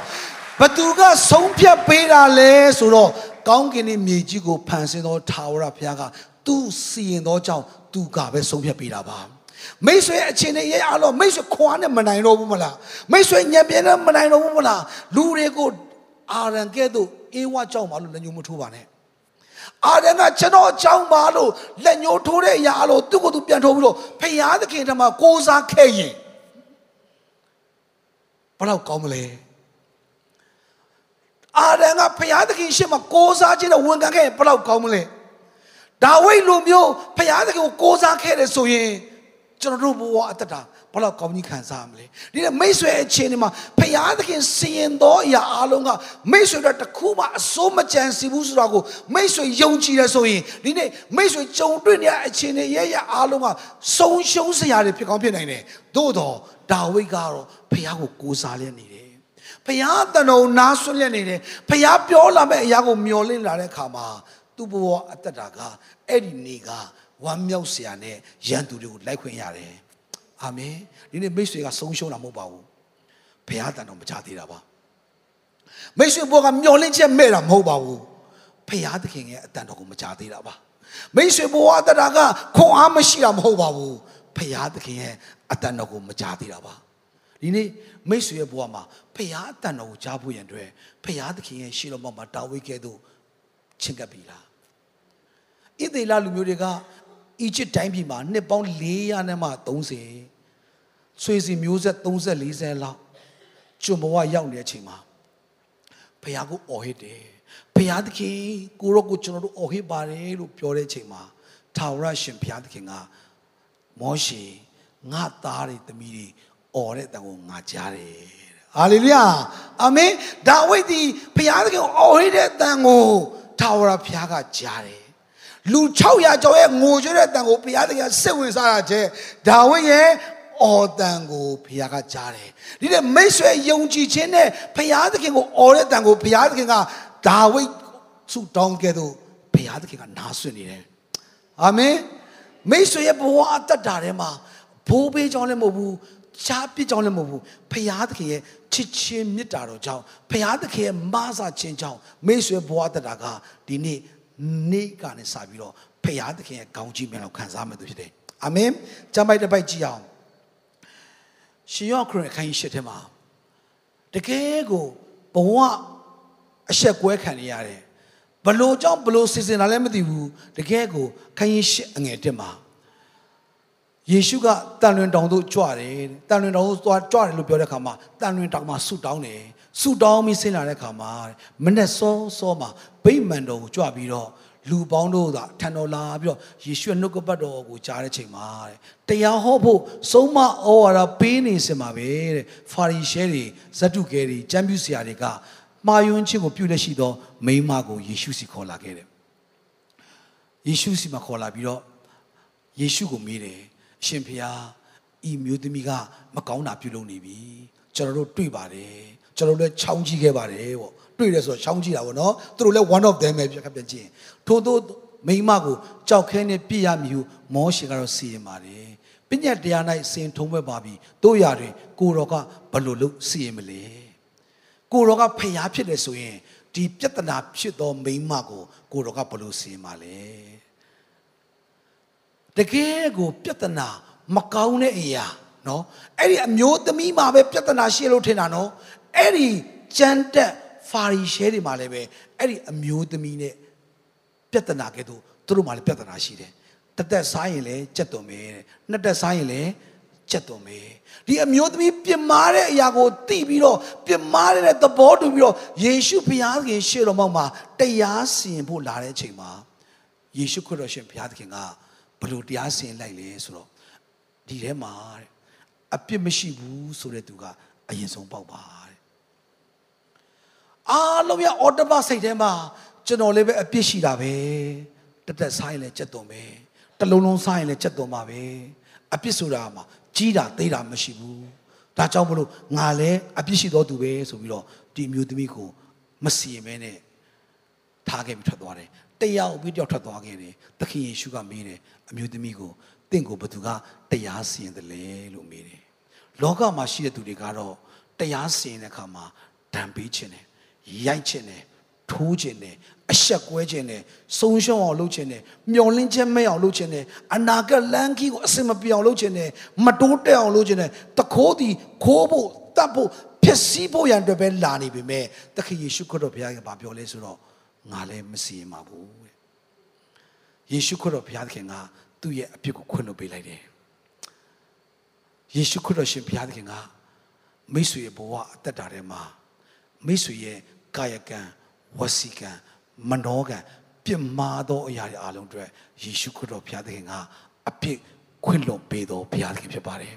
ဘသူကဆုံးဖြတ်ပေးတာလဲဆိုတော့ကောင်းကင်နဲ့မြေကြီးကိုဖန်ဆင်းသောထာဝရဘုရားကသူ့စီရင်သောကြောင့်သူကပဲဆုံးဖြတ်ပေးတာပါမိတ်ဆွေအချင်းနဲ့ရဲ့အားလုံးမိတ်ဆွေခွာနဲ့မနိုင်တော့ဘူးမလားမိတ်ဆွေညံပြင်းနဲ့မနိုင်တော့ဘူးမလားလူတွေကိုအာရန်ကဲ့သို့အေးဝကြောက်ပါလို့လည်းညှို့မထိုးပါနဲ့ အာရန်ကကျွန်တော်အကြောင်းပါလို့လက်ညှိုးထိုးတဲ့အရာလို့သူ့ကိုယ်သူပြန်ထိုးပြီးတော့ဖယားသခင်ထမကိုးစားခဲ့ရင်ဘယ်တော့ကောင်းမလဲအာဒံကဖျားသခင်ရှေ့မှာကိုးစားခြင်းနဲ့ဝန်ခံခဲ့ရင်ဘယ်လောက်ကောင်းမလဲဒါဝိဒ်လိုမျိုးဖျားသခင်ကိုကိုးစားခဲ့တယ်ဆိုရင်ကျွန်တော်တို့ဘဝအတ္တတာ ဘလောက်ကောင်းကြီးခံစားရမလဲဒီနေ့မိတ်ဆွေအခြေအနေမှာဖရာသခင်စီရင်သောအရာအလုံးကမိတ်ဆွေတို့တခုမှအစိုးမကြံစီဘူးဆိုတာကိုမိတ်ဆွေယုံကြည်ရဆိုရင်ဒီနေ့မိတ်ဆွေကြုံတွေ့နေတဲ့အခြေအနေရဲ့ရအလုံးကဆုံးရှုံးစရာတွေဖြစ်ကောင်းဖြစ်နိုင်တယ်သို့တော့ဒါဝိဒ်ကတော့ဖရာကိုကိုးစားလျက်နေတယ်ဖရာတန်တော်နားဆွလျက်နေတယ်ဖရာပြောလာမဲ့အရာကိုမျောလင့်လာတဲ့အခါမှာသူ့ဘဝအတ္တတာကအဲ့ဒီနေ့ကဝမ်းမြောက်စရာနဲ့ရန်သူတွေကိုလိုက်ခွင့်ရတယ် အာမင်ဒီနေ့မိတ်ဆွေကဆုံးရှုံးတာမဟုတ်ပါဘူးဘုရားတန်တော်မချသေးတာပါမိတ်ဆွေဘောကမျောလင့်ချက်မဲ့တာမဟုတ်ပါဘူးဘုရားသခင်ရဲ့အတန်တော်ကိုမချသေးတာပါမိတ်ဆွေဘောအတ္တတာကခွန်အားမရှိတာမဟုတ်ပါဘူးဘုရားသခင်ရဲ့အတန်တော်ကိုမချသေးတာပါဒီနေ့မိတ်ဆွေရဲ့ဘဝမှာဖရာအတန်တော်ကိုကြားဖို့ရန်အတွက်ဖရာသခင်ရဲ့ရှေးတော်မှာတာဝိကဲ့သို့ချင့်ကပ်ပြီလားဣသေလလူမျိုးတွေကအီဂျစ်တိုင်းပြည်မှာနှစ်ပေါင်း400နဲ့မှ30 ဆွေစီမျိုးဆက်30 40လောက်ကျွန်ဘဝရောက်နေတဲ့အချိန်မှာဘုရားကိုအော်ဟစ်တယ်ဘုရားသခင်ကိုရောကိုကျွန်တော်တို့အော်ဟစ်ပါတယ်လို့ပြောတဲ့အချိန်မှာထာဝရရှင်ဘုရားသခင်ကမောရှေငါသားတွေသမီးတွေအော်တဲ့အတန်ကိုငါကြားတယ်ဟာလေလုယာအာမင်ဒါဝိဒ်ဒီဘုရားသခင်ကိုအော်ဟစ်တဲ့အတန်ကိုထာဝရဘုရားကကြားတယ်လူ600ကျော်ရဲ့ငိုကြွတဲ့အတန်ကိုဘုရားသခင်စိတ်ဝင်စားတာကျဲဒါဝိဒ်ရဲ့ အော်တန်ကိုဘုရားကကြားတယ်ဒီတဲ့မိတ်ဆွေယုံကြည်ခြင်းနဲ့ဘုရားသခင်ကိုအော်တဲ့တန်ကိုဘုရားသခင်ကဒါဝိဒ်ဆုတောင်းခဲ့တော့ဘုရားသခင်ကနားဆွနေတယ်အာမင်မိတ်ဆွေရဲ့ဘဝအတ္တတာထဲမှာဘိုးဘေးကြောင့်လည်းမဟုတ်ဘူးရှားပြစ်ကြောင့်လည်းမဟုတ်ဘူးဖရာသခင်ရဲ့ချစ်ချင်းမေတ္တာတော်ကြောင့်ဖရာသခင်ရဲ့မဆာခြင်းကြောင့်မိတ်ဆွေဘဝတတာကဒီနေ့နေ့ကနေစပြီးတော့ဖရာသခင်ရဲ့ကောင်းချီးမြတ်တော်ခံစားမယ်သူဖြစ်တယ်အာမင်ကျမ်းပိုက်တစ်ပိုက်ကြည့်အောင် ရှင်ယောခရစ်အခန်းကြီး၈ထဲမှာတကယ်ကိုဘဝအဆက်ကွဲခံနေရတယ်ဘလို့ကြောင့်ဘလို့စီစဉ်တာလည်းမသိဘူးတကယ်ကိုခန်းကြီး၈အငယ်တက်မှာယေရှုကတန်လွင်တောင်သို့ကြွတယ်တန်လွင်တောင်သို့သွားကြွတယ်လို့ပြောတဲ့အခါမှာတန်လွင်တောင်မှာဆုတောင်းတယ်ဆုတောင်းပြီးဆင်းလာတဲ့အခါမှာမနဲ့စောစောမှာဗိမာန်တော်ကိုကြွပြီးတော့ လူပေါင်းတို့သာထံတော်လာပြီးတော့ယေရှုရဲ့နှုတ်ကပတ်တော်ကိုကြားတဲ့ချိန်မှာတဲ့တရားဟောဖို့ဆုံးမဩဝါဒပေးနေစင်ပါပဲတဲ့ဖာရီရှဲတွေဇတ်တုကဲတွေကျမ်းပြဆရာတွေကမှာယွန်းခြင်းကိုပြုလက်ရှိသောမိန်းမကိုယေရှုစီခေါ်လာခဲ့တယ်ယေရှုစီမှာခေါ်လာပြီးတော့ယေရှုကိုမေးတယ်အရှင်ဖျားဤမျိုးသမီးကမကောင်းတာပြုလုပ်နေပြီကျွန်တော်တို့တွေ့ပါတယ်ကျွန်တော်တို့လည်းချောင်းကြည့်ခဲ့ပါတယ်ပေါ့ တွေ့တယ်ဆိုတော့ချောင်းကြည့်တာပေါ့နော်သူတို့လည်း one of them ပဲပြခပ်ပြန်ကြည့်ထို့သောမိမကိုကြောက်ခဲနဲ့ပြည့်ရမည်ဟုမောရှေကတော့စီရင်ပါတယ်ပညတ်တရား၌စင်ထုံးမဲ့ပါပြီတို့ရတွင် ကိုတော်ကဘလို့လို့စီရင်မလဲကိုတော်ကဖျားဖြစ်တယ်ဆိုရင်ဒီပြဿနာဖြစ်သောမိမကိုကိုတော်ကဘလို့စီရင်ပါလဲတကယ်ကိုပြဿနာမကောင်းတဲ့အရာနော်အဲ့ဒီအမျိုးသမီးမှာပဲပြဿနာရှိလို့ထင်တာနော်အဲ့ဒီကြမ်းတက် ဖာရီရှဲတွေမှာလည်းပဲအဲ့ဒီအမျိုးသမီးနဲ့ပြဿနာကဲ့သို့သူတို့မှာလည်းပြဿနာရှိတယ်တသက်စားရင်လည်းကြက်သွန်မယ်တဲ့နှစ်သက်စားရင်လည်းကြက်သွန်မယ်ဒီအမျိုးသမီးပြမားတဲ့အရာကိုသိပြီးတော့ပြမားတဲ့သဘောတူပြီးတော့ယေရှုဘုရားသခင်ရှေ့တော်မှာတရားစီရင်ဖို့လာတဲ့အချိန်မှာယေရှုခရစ်တော်ရှင်ဘုရားသခင်ကဘလို့တရားစီရင်လိုက်လဲဆိုတော့ဒီထဲမှာတဲ့အပြစ်မရှိဘူးဆိုတဲ့သူကအရင်ဆုံးပေါက်ပါတဲ့ အားလုံးရအော်တဘစိတ်ထဲမှာကျွန်တော်လည်းပဲအပြစ်ရှိတာပဲတက်တက်စားရင်လည်းကြက်သွန်ပဲတလုံးလုံးစားရင်လည်းကြက်သွန်ပါပဲအပြစ်ဆိုတာမှာကြီးတာသေးတာမရှိဘူးဒါကြောင့်မလို့ငါလည်းအပြစ်ရှိတော်သူပဲဆိုပြီးတော့ဒီမျိုးသမီးကိုမစီရင်မဲနဲ့ထားခဲ့ပြီးထွက်သွားတယ်တယောက်ပြီးတယောက်ထွက်သွားခဲ့တယ်သခင်ယေရှုကမေးတယ်အမျိုးသမီးကိုတင့်ကိုဘသူကတရားစီရင်တယ်လေလို့မေးတယ်လောကမှာရှိတဲ့သူတွေကတော့တရားစီရင်တဲ့အခါမှာဒဏ်ပေးခြင်းတယ် ရိုက်ခြင်းတယ်ထိုးခြင်းတယ်အဆက်ကွဲခြင်းတယ်ဆုံးရှုံးအောင်လုပ်ခြင်းတယ်မျောလင်းချက်မဲ့အောင်လုပ်ခြင်းတယ်အနာဂတ်လမ်းကြီးကိုအစင်မပြောင်းလုပ်ခြင်းတယ်မတိုးတက်အောင်လုပ်ခြင်းတယ်တခိုးသည်ခိုးဖို့တတ်ဖို့ဖြစ်စည်းဖို့ရန်အတွက်ပဲလာနေပြီမဲ့သခင်ယေရှုခရစ်တော်ဘုရားကပြောလဲဆိုတော့ငါလည်းမစီရင်ပါဘူးတဲ့ယေရှုခရစ်တော်ဘုရားသခင်ကသူ့ရဲ့အပြစ်ကိုခွင့်လွှတ်ပေးလိုက်တယ်ယေရှုခရစ်တော်ရှင်ဘုရားသခင်ကမိတ်ဆွေရဲ့ဘဝအသက်တာထဲမှာမိတ်ဆွေရဲ့ ကာယကံဝစီကံမနောကံပြစ်မှားသောအရာတွေအလုံးအတွက်ယေရှုခရစ်တော်ဘုရားသခင်ကအပြစ်ခွင့်လွန်ပေးတော်ဘုရားသခင်ဖြစ်ပါတယ်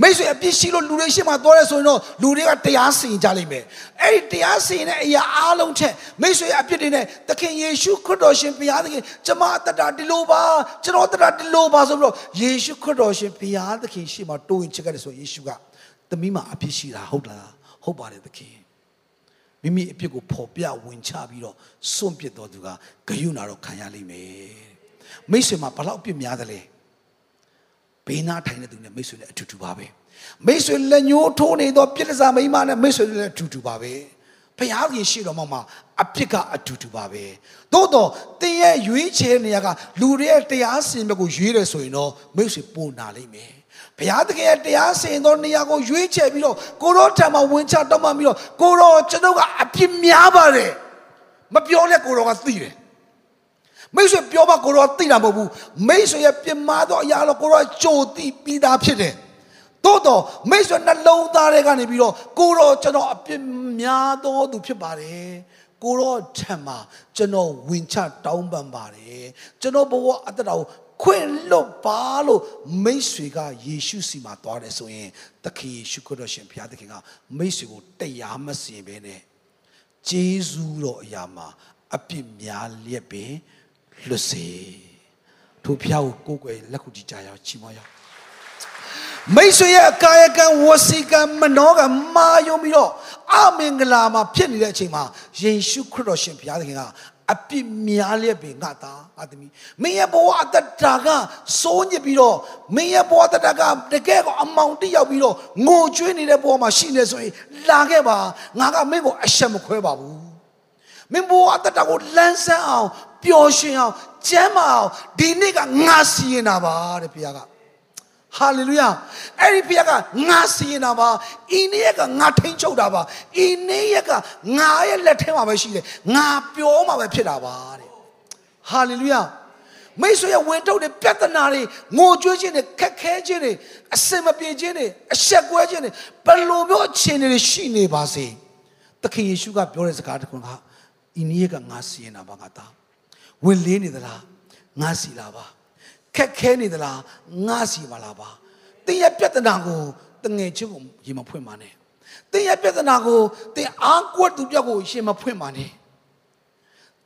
မိတ်ဆွေအပြစ်ရှိလို့လူတွေရှေ့မှာသွားရဲဆိုရင်တော့လူတွေကတရားစီရင်ကြလိမ့်မယ်အဲ့ဒီတရားစီရင်တဲ့အရာအားလုံးချက်မိတ်ဆွေအပြစ်တွေနဲ့သခင်ယေရှုခရစ်တော်ရှင်ဘုရားသခင်ကျမအတ္တတာဒီလိုပါကျွန်တော်အတ္တတာဒီလိုပါဆိုပြီးတော့ယေရှုခရစ်တော်ရှင်ဘုရားသခင်ရှေ့မှာတိုးဝင်ချက်ခဲ့တယ်ဆိုယေရှုကသမီးမှာအပြစ်ရှိတာဟုတ်လားဟုတ်ပါတယ်သခင် မိမိအပြစ်ကိုဖော်ပြဝင်ချပြီးတော့စွန့်ပစ်တော်သူကဂယုဏတော့ခံရလိမ့်မယ်မိတ်ဆွေမှာဘလောက်အပြစ်များသလဲဘေးနားထိုင်တဲ့သူနဲ့မိတ်ဆွေနဲ့အတူတူပါပဲမိတ်ဆွေလက်ညှိုးထိုးနေတော့ပြစ်ဒစာမိမနဲ့မိတ်ဆွေနဲ့အတူတူပါပဲဖျားခင်ရှိတော်မှာအပြစ်ကအတူတူပါပဲသို့တော့တင်းရဲ့ရွေးချယ်နေရကလူတွေရဲ့တရားစင်ဘက်ကိုရွေးတယ်ဆိုရင်တော့မိတ်ဆွေပုံနာလိမ့်မယ် ဘုရားသခင်ရဲ့တရားစင်သောနေရာကိုရွေးချယ်ပြီးတော့ကိုရောထံမှာဝင်ချတောင်းပန်ပြီးတော့ကိုရောကျွန်တော်ကအပြစ်များပါတယ်မပြောနဲ့ကိုရောကသိတယ်မိတ်ဆွေပြောမှကိုရောသိတာမဟုတ်ဘူးမိတ်ဆွေရဲ့ပြမာသောအရာတော့ကိုရောကြိုသိပြီးသားဖြစ်တယ်သို့တော့မိတ်ဆွေနှလုံးသားတွေကနေပြီးတော့ကိုရောကျွန်တော်အပြစ်များသောသူဖြစ်ပါတယ်ကိုရောထံမှာကျွန်တော်ဝင်ချတောင်းပန်ပါတယ်ကျွန်တော်ဘဝအတ္တတော် ခွင့်လွတ်ပါလို့မိတ်ဆွေကယေရှုစီမှာသွားတယ်ဆိုရင်သခင်ယေရှုခရစ်တော်ရှင်ဘုရားသခင်ကမိတ်ဆွေကိုတရားမစင်ပဲနဲ့ဂျေဇူးတော်အရာမှာအပြစ်များလျက်ပင်လွတ်စေထိုဖျားကိုကိုယ်ွယ်လက်ခုကြည့်ကြရအောင်ချီးမွမ်းရအောင်မိတ်ဆွေရဲ့ကာယကံဝစီကံမနောကံမာယုံပြီးတော့အမင်္ဂလာမှာဖြစ်နေတဲ့အချိန်မှာယေရှုခရစ်တော်ရှင်ဘုရားသခင်က အပြစ်များလျက်ပင်ငါသားငါသမီးမင်းရဲ့ဘဝအတ္တတာကစိုးညစ်ပြီးတော့မင်းရဲ့ဘဝအတ္တတာကတကယ်ကိုအမောင်တိရောက်ပြီးတော့ငိုကြွေးနေတဲ့ဘဝမှာရှိနေဆိုရင်လာခဲ့ပါငါကမင်းကိုအရှက်မခွဲပါဘူးမင်းဘဝအတ္တတာကိုလန်းဆန်းအောင်ပျော်ရွှင်အောင်ကျမ်းမာအောင်ဒီနေ့ကငါစီရင်တာပါတဲ့ဘုရားက ဟာလေလုယာအဲ့ဒီဘုရားကငါစီရင်တာပါဤနေ့ကငါထိန်ချုပ်တာပါဤနေ့ကငါရဲ့လက်ထဲမှာပဲရှိတယ်ငါပြောမှာပဲဖြစ်တာပါတဲ့ဟာလေလုယာမိတ်ဆွေရဲ့ဝင်ထုတ်တဲ့ပြဿနာတွေငိုကြွေးခြင်းတွေခက်ခဲခြင်းတွေအစင်မပြေခြင်းတွေအဆက်ကွဲခြင်းတွေဘယ်လိုမျိုးအခြေအနေတွေရှိနေပါစေသခင်ယေရှုကပြောတဲ့စကားတစ်ခုကဤနေ့ကငါစီရင်တာပါငါသားဝင်လေးနေသလားငါစီလာပါ ခက်ခဲနေသလားငါစီပါလားပါတင်းရဲ့ပြဿနာကိုတငယ်ချင်းကိုရေမဖွင့်ပါနဲ့တင်းရဲ့ပြဿနာကိုတင်းအားကိုးသူပြောက်ကိုရှင်မဖွင့်ပါနဲ့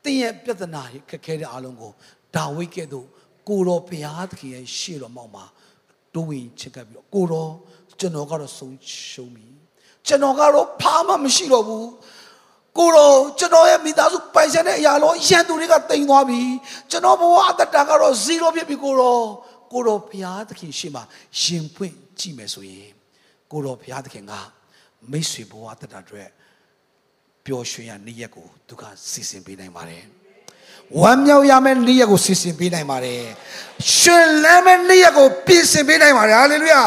တင်းရဲ့ပြဿနာခက်ခဲတဲ့အားလုံးကိုဒါဝိဒ်ကဲ့သို့ကိုတော်ဘုရားသခင်ရဲ့ရှေ့တော်မောက်မှာတိုးဝင်ချက်ကပ်ပြီးတော့ကိုတော်ကျွန်တော်ကတော့ဆုံးရှုံးပြီကျွန်တော်ကတော့ဖားမှမရှိတော့ဘူး ကိုတော့ကျွန်တော်ရဲ့မိသားစုပိုင်ဆိုင်တဲ့အရာလောရန်သူတွေကတိမ်သွားပြီကျွန်တော်ဘဝအတ္တတာကတော့0ဖြစ်ပြီကိုတော့ကိုတော့ဘုရားသခင်ရှေ့မှာရင်ဖွင့်ကြည့်မယ်ဆိုရင်ကိုတော့ဘုရားသခင်ကမိတ်ဆွေဘဝအတ္တတာအတွက်ပျော်ရွှင်ရနေ့ရက်ကိုသူကစီစဉ်ပေးနိုင်ပါတယ်ဝမ်းမြောက်ရမယ့်နေ့ရက်ကိုစီစဉ်ပေးနိုင်ပါတယ်ရှင်လမ်းမယ့်နေ့ရက်ကိုပြင်ဆင်ပေးနိုင်ပါတယ်ဟာလေလုယာ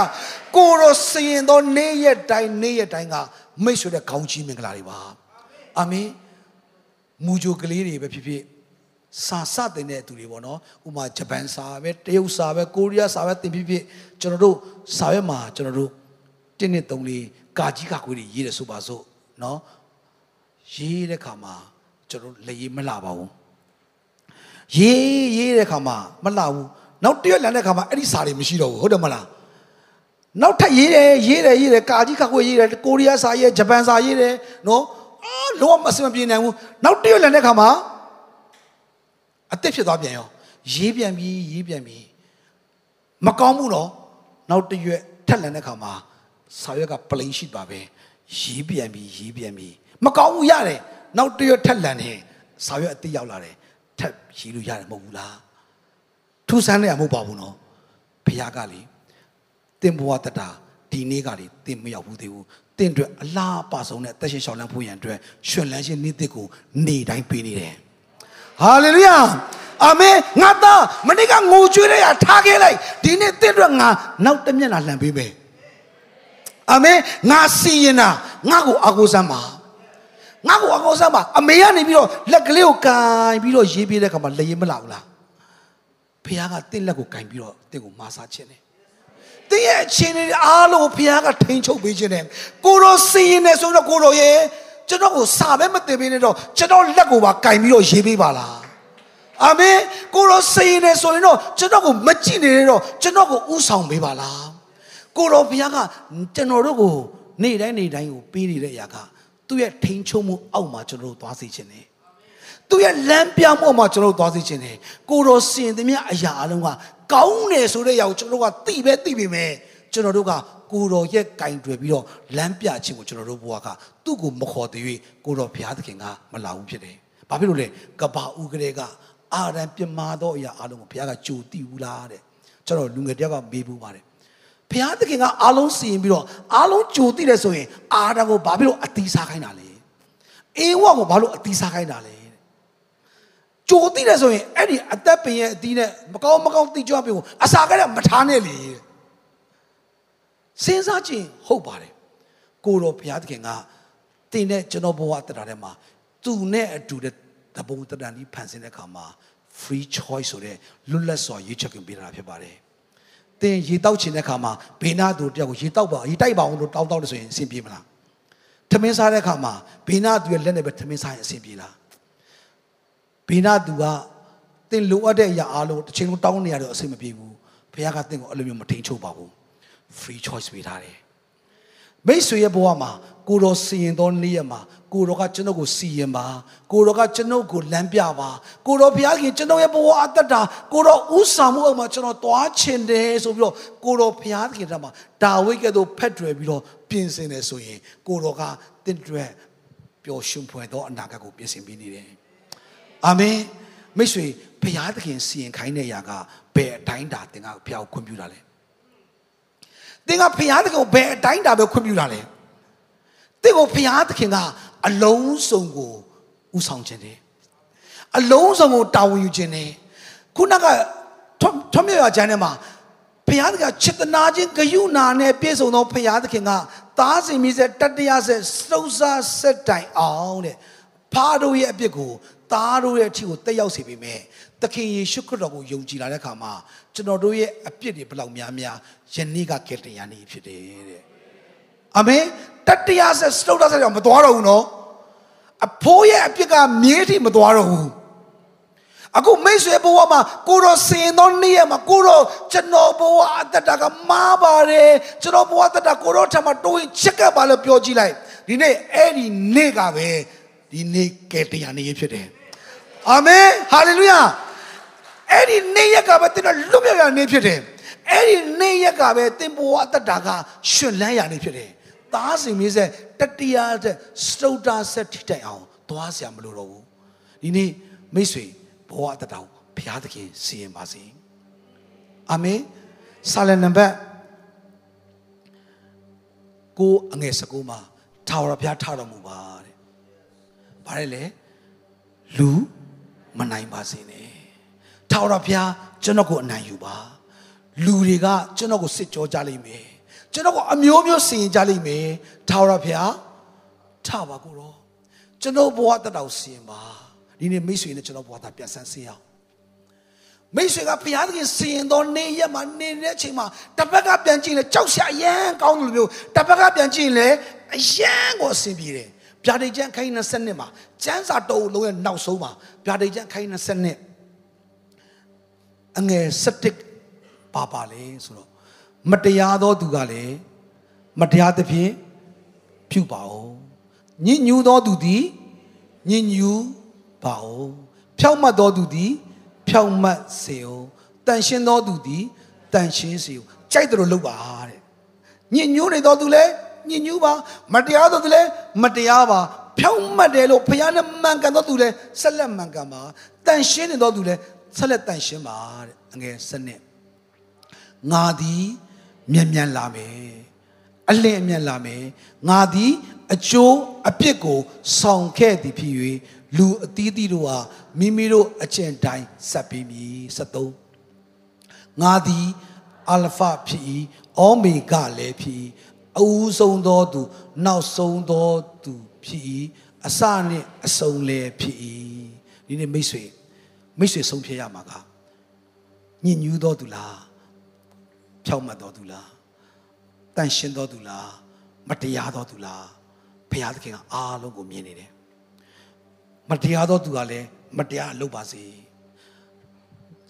ကိုတော့စင်သောနေ့ရက်တိုင်းနေ့ရက်တိုင်းကမိတ်ဆွေတဲ့ခေါင်းကြီးမင်္ဂလာတွေပါ အာမင်မူဂျိုကလေးတွေပဲဖြစ်ဖြစ်စာစတင်တဲ့သူတွေပေါ့နော်ဥမာဂျပန်စာပဲတရုတ်စာပဲကိုရီးယားစာပဲသင်ဖြစ်ဖြစ်ကျွန်တော်တို့စာရွက်မှာကျွန်တော်တို့တင်းနှစ်သုံးလေးကာကြီးကာကွေးတွေရေးတယ်ဆိုပါစို့နော်ရေးတဲ့ခါမှာကျွန်တော်လက်ရေးမလှပါဘူးရေးရေးတဲ့ခါမှာမလှဘူးနောက်တရက်လန်တဲ့ခါမှာအဲ့ဒီစာတွေမရှိတော့ဘူးဟုတ်တယ်မလားနောက်ထပ်ရေးတယ်ရေးတယ်ရေးတယ်ကာကြီးကာကွေးရေးတယ်ကိုရီးယားစာရေးဂျပန်စာရေးတယ်နော် အာလုံးဝမစမပြေနိုင်ဘူးနောက်တရလည်းတဲ့ခါမှာအသက်ဖြစ်သွားပြန်ရောရေးပြန်ပြီးရေးပြန်ပြီးမကောင်းဘူးနော်နောက်တရွက်ထက်လန်တဲ့ခါမှာစာရွက်ကပလိန်ရှိပါပဲရေးပြန်ပြီးရေးပြန်ပြီးမကောင်းဘူးရတယ်နောက်တရွက်ထက်လန်နေစာရွက်အတိရောက်လာတယ်ထက်ရေးလို့ရတယ်မဟုတ်ဘူးလားထူးဆန်းနေရမဟုတ်ပါဘူးနော်ဘုရားကလေတင်ဘဝတတာ ဒီနေ့ကလေတင်မရောက်ဘူးသေးဘူးတင့်အတွက်အလားအပဆုံးနဲ့တက်ရှင်ရှောင်းလန်းဖို့ရန်အတွက်ရှင်လန်းရှင်နေ့တစ်ကိုနေတိုင်းပေးနေတယ်ဟာလေလုယာအာမင်ငါသားမနေ့ကငိုကြွေးရထားခဲ့လိုက်ဒီနေ့တင့်အတွက်ငါနောက်တစ်မျက်နှာလှန်ပေးမယ်အာမင်ငါစီရင်တာငါ့ကိုအကူစမ်းပါငါ့ကိုအကူစမ်းပါအမေကနေပြီးတော့လက်ကလေးကိုကန်ပြီးတော့ရေးပေးတဲ့ခါမှာလက်ရင်မလာဘူးလားဖခင်ကတင့်လက်ကိုကန်ပြီးတော့တင့်ကိုမာစားခြင်းတယ် တင်းရဲ့အခြေအနေအားလုံးဘုရားကထိန်ချုပ်ပေးခြင်းနဲ့ကိုရောစင်ရင်နေဆိုတော့ကိုရောရဲ့ကျွန်တော်ကိုစာပဲမတင်ပေးနဲ့တော့ကျွန်တော်လက်ကိုပါကင်ပြီးတော့ရေးပေးပါလားအာမင်ကိုရောစိတ်နေဆိုရင်တော့ကျွန်တော်ကိုမကြည့်နေတော့ကျွန်တော်ကိုဥဆောင်ပေးပါလားကိုရောဘုရားကကျွန်တော်တို့ကိုနေ့တိုင်းနေ့တိုင်းကိုပေးနေတဲ့အရာကသူ့ရဲ့ထိန်ချုံမှုအောက်မှာကျွန်တော်တို့သွားစေခြင်းနဲ့ သူ့ရဲ့လမ်းပြမှုမှာကျွန်တော်တို့သွားစေခြင်းနဲ့ကိုရောစင်သမျှအရာအလုံးကကောင်းတယ်ဆိုတဲ့အရာကိုကျွန်တော်တို့ကသိပဲသိပြီမဲ့ကျွန်တော်တို့ကကိုတော်ရဲ့ကင်တွေပြီးတော့လမ်းပြခြင်းကိုကျွန်တော်တို့ဘဝကသူ့ကိုမခေါ်သေး၍ကိုတော်ဘုရားသခင်ကမလာဘူးဖြစ်တယ်။ဘာဖြစ်လို့လဲကဘာဦးကလေးကအာရန်ပြမာသောအရာအလုံးကိုဘုရားကကြိုတိဘူးလားတဲ့။ကျွန်တော်လူငယ်တယောက်ကမေးဘူးပါတယ်။ဘုရားသခင်ကအားလုံးစီရင်ပြီးတော့အားလုံးကြိုတိတယ်ဆိုရင်အာရန်ကိုဘာဖြစ်လို့အတီးစားခိုင်းတာလဲ။အေဝါကိုဘာလို့အတီးစားခိုင်းတာလဲ။ ကြိုတိတယ်ဆိုရင်အဲ့ဒီအသက်ပင်ရဲ့အတီးနဲ့မကောင်းမကောင်းတိကြွပြီးအစာကလည်းမထားနဲ့လေ။စဉ်းစားကြည့်ဟုတ်ပါတယ်ကိုတော်ဘုရားသခင်ကတင်တဲ့ကျွန်တော်ဘဝတက်တာထဲမှာသူနဲ့အတူတဲ့တပုံတတန်ကြီးဖန်ဆင်းတဲ့အခါမှာ free choice ဆိုတဲ့လွတ်လပ်စွာရွေးချယ်ခွင့်ပေးတာဖြစ်ပါတယ်။တင်ရေတောက်ချင်တဲ့အခါမှာဘေးနာသူတယောက်ကိုရေတောက်ပါရေတိုက်ပါအောင်လို့တောင်းတောင်းလို့ဆိုရင်အဆင်ပြေမလား။ထမင်းစားတဲ့အခါမှာဘေးနာသူရဲ့လက်နဲ့ပဲထမင်းစားရင်အဆင်ပြေလား။ ဘေးနာသူကတင်လိုအပ်တဲ့အရာအားလုံးတစ်ချိန်လုံးတောင်းနေရတော့အဆင်မပြေဘူး။ဘုရားကတင့်ကိုအဲ့လိုမျိုးမထိန်ချုပ်ပါဘူး။ free choice ပေးထားတယ်မိတ်ဆွေရဲ့ဘဝမှာကိုတော်စီရင်သောနေ့ရက်မှာကိုတော်ကကျွန်တော်ကိုစီရင်ပါကိုတော်ကကျွန်တော်ကိုလမ်းပြပါကိုတော်ဘုရားခင်ကျွန်တော်ရဲ့ဘဝအသက်တာကိုတော်ဥဆောင်မှုအောက်မှာကျွန်တော်သွားချင်တယ်ဆိုပြီးတော့ကိုတော်ဘုရားခင်ထက်မှာဒါဝိဒ်ကဲ့သို့ဖက်တွယ်ပြီးတော့ပြင်ဆင်တယ်ဆိုရင်ကိုတော်ကတင့်တွယ်ပျော်ရွှင်ဖွယ်သောအနာဂတ်ကိုပြင်ဆင်ပေးနေတယ် အာမင်မိတ်ဆွေဘုရားသခင်စီရင်ခိုင်းတဲ့အရာကဘယ်အတိုင်းတာသင်ကဘုရားကိုခွင့်ပြုတာလဲသင်ကဖျားသခင်ကိုဘယ်အတိုင်းတာပဲခွင့်ပြုတာလဲသင်ကိုဖျားသခင်ကအလုံးစုံကိုဥဆောင်ခြင်းတယ်အလုံးစုံကိုတာဝန်ယူခြင်းတယ်ခုနကထွမြေရကျမ်းထဲမှာဖျားသခင်ချစ်တနာခြင်းဂယုဏနဲ့ပြည့်စုံသောဖျားသခင်ကသားစင်မိဆက်တတရားဆက်စုံစားဆက်တိုင်အောင်တဲ့ဖားတို့ရဲ့အပြစ်ကို သားတို့ရဲ့အထီကိုတက်ရောက်စေပေမဲ့သခင်ယေရှုခရစ်တော်ကိုယုံကြည်လာတဲ့အခါမှာကျွန်တော်တို့ရဲ့အပြစ်တွေဘလောက်များများယနေ့ကကယ်တင်ရနေဖြစ်တယ်တဲ့အာမင်တတရားဆက်စတုဒ္ဒဆက်ကြောင့်မသွားတော့ဘူးနော်အဖိုးရဲ့အပြစ်ကမြေးထိမသွားတော့ဘူးအခုမိတ်ဆွေဘဝမှာကိုရောစင်သောနေ့ရက်မှာကိုရောကျွန်တော်ဘဝအတ္တကမားပါတယ်ကျွန်တော်ဘဝအတ္တကိုရောထမတိုးရင်ချက်ကပ်ပါလို့ပြောကြည့်လိုက်ဒီနေ့အဲ့ဒီနေ့ကပဲဒီနေ့ကယ်တင်ရနေဖြစ်တယ် အာမင်ဟာလေလုယာအဲ့ဒီနေ့ရက်ကပဲတင်တော့လွတ်မြောက်ရနေဖြစ်တယ်အဲ့ဒီနေ့ရက်ကပဲတင်ပေါ်အတ္တကရှင်လန်းရနေဖြစ်တယ်သားစီမင်းဆက်တတိယဆက်စတုတ္တဆက်ထိတိုင်အောင်သွားစရာမလိုတော့ဘူးဒီနေ့မိတ်ဆွေဘဝတတော်ဘုရားသခင်စီရင်ပါစေအာမင်ဆာလနံပါတ်ကိုအငယ်စကူမှာထာဝရဘုရားထတော်မူပါတဲ့ဗါတယ်လေလူ မနိုင်ပါစေနဲ့။ထာဝရဘုရားကျွန်တော်ကိုအနိုင်ယူပါ။လူတွေကကျွန်တော်ကိုစစ်ကြောကြလိမ့်မယ်။ကျွန်တော်ကိုအမျိုးမျိုးစီရင်ကြလိမ့်မယ်။ထာဝရဘုရားထပါကိုတော့ကျွန်တော်ဘဝတတော်စီရင်ပါ။ဒီနေ့မိတ်ဆွေနဲ့ကျွန်တော်ဘဝတာပြန်ဆန်းစေအောင်။မိတ်ဆွေကဘုရားသခင်စီရင်တော်နေရက်မှာနေတဲ့အချိန်မှာတစ်ပတ်ကပြန်ကြည့်လဲကြောက်ရှာအရန်ကောင်းတယ်လို့မျိုးတစ်ပတ်ကပြန်ကြည့်လဲအရန်ကိုအဆင်ပြေတယ် ဗျာဒိတ်ကျန်းခိုင်း20နှစ်မှာကျန်းစာတော်လုံးရဲ့နောက်ဆုံးမှာဗျာဒိတ်ကျန်းခိုင်း20နှစ်အငယ်7ပါပါလေဆိုတော့မတရားသောသူကလည်းမတရားသဖြင့်ဖြူပါအောင်ညဉ့်ညူသောသူသည်ညဉ့်ညူပါအောင်ဖြောက်မှတ်သောသူသည်ဖြောက်မှတ်စေအောင်တန်ရှင်းသောသူသည်တန်ရှင်းစေအောင်ကြိုက်တယ်လို့လုပ်ပါတဲ့ညဉ့်ညူနေသောသူလည်း ညဉ့်ညူပါမတရားသောသူလည်းမတရားပါဖြောက်မှတ်တယ်လို့ဘုရားနဲ့မှန်ကန်သောသူလည်းဆက်လက်မှန်ကန်ပါတန်ရှင်းနေသောသူလည်းဆက်လက်တန်ရှင်းပါတဲ့အငယ်စနစ်ငါသည်မြန်မြန်လာမယ်အလင်းအမြန်လာမယ်ငါသည်အကျိုးအပြစ်ကိုဆောင်ခဲ့သည်ဖြစ်၍လူအသီးသီးတို့ဟာမိမိတို့အကျင့်တိုင်းဆက်ပြီးမည်73ငါသည်အလဖဖြစ်၏အောမေဂလည်းဖြစ်၏ အဦးဆုံးသောသူ နောက်ဆုံးသောသူဖြစ်၏အစနှင့်အဆုံးလည်းဖြစ်၏ဒီနေ့မိတ်ဆွေမိတ်ဆွေဆုံးဖြတ်ရမှာကညဉ့်ညူးသောသူလားဖြောက်မှတ်သောသူလားတန်ရှင်းသောသူလားမတရားသောသူလားဘုရားသခင်ကအားလုံးကိုမြင်နေတယ်မတရားသောသူကလည်းမတရားလုပ်ပါစေ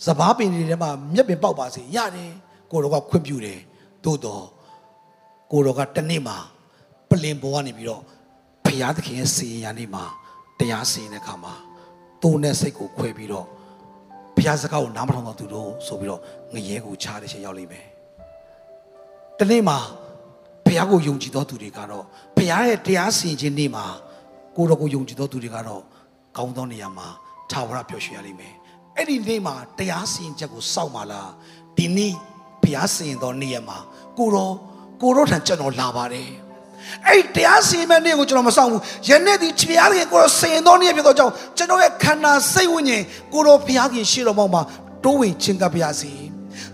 စပားပင်တွေထဲမှာမျက်ပင်ပေါက်ပါစေရတယ်ကိုတော်ကခွင့်ပြုတယ်သို့တော့ ကိုတော်ကတနေ့မှာပလင်ပေါ်ကနေပြီးတော့ဘုရားသခင်ရဲ့စီရင်ရာနေ့မှာတရားစီရင်တဲ့အခါမှာသူ့နဲ့စိတ်ကိုခွဲပြီးတော့ဘုရားစကားကိုနားမထောင်တော့သူတို့ဆိုပြီးတော့ငရဲကိုချတဲ့ချိန်ရောက်လိမ့်မယ်တနေ့မှာဘုရားကိုယုံကြည်သောသူတွေကတော့ဘုရားရဲ့တရားစီရင်ခြင်းနေ့မှာကိုတော်ကိုယုံကြည်သောသူတွေကတော့ကောင်းသောနေရာမှာထာဝရပျော်ရွှင်ရလိမ့်မယ်အဲ့ဒီနေ့မှာတရားစီရင်ချက်ကိုစောင့်ပါလားဒီနေ့ဘုရားစီရင်သောနေ့ရက်မှာကိုတော် ကိုတော်ထံကျွန်တော်လာပါတယ်အဲ့ဒီတရားစီရင်မဲ့နေ့ကိုကျွန်တော်မဆောင်ဘူးယနေ့ဒီဘုရားခင်ကိုတော်စီရင်သောနေ့ဖြစ်သောကြောင့်ကျွန်တော်ရဲ့ခန္ဓာစိတ်ဝိညာဉ်ကိုတော်ဘုရားခင်ရှေ့တော်မှာတိုးဝင်ခြင်းကပ်ပါရစေ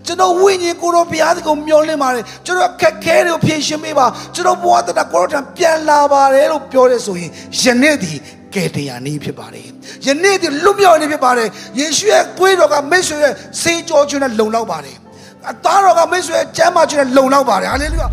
ကျွန်တော်ဝိညာဉ်ကိုတော်ဘုရားသခင်မျောလင့်ပါတယ်ကျွန်တော်ခက်ခဲတွေကိုဖြေရှင်းပေးပါကျွန်တော်ဘဝတတကိုတော်ထံပြန်လာပါတယ်လို့ပြောရဲဆိုရင်ယနေ့ဒီကယ်တင်ရနေ့ဖြစ်ပါတယ်ယနေ့ဒီလွတ်မြောက်နေ့ဖြစ်ပါတယ်ယေရှုရဲ့ကိုယ်တော်ကမိတ်ဆွေရဲ့စေကြောခြင်းနဲ့လုံလောက်ပါတယ် အသားတော်ကမိတ်ဆွေရဲ့ကျမ်းမာခြင်းနဲ့လုံလောက်ပါတယ်ဟာလေလုယာ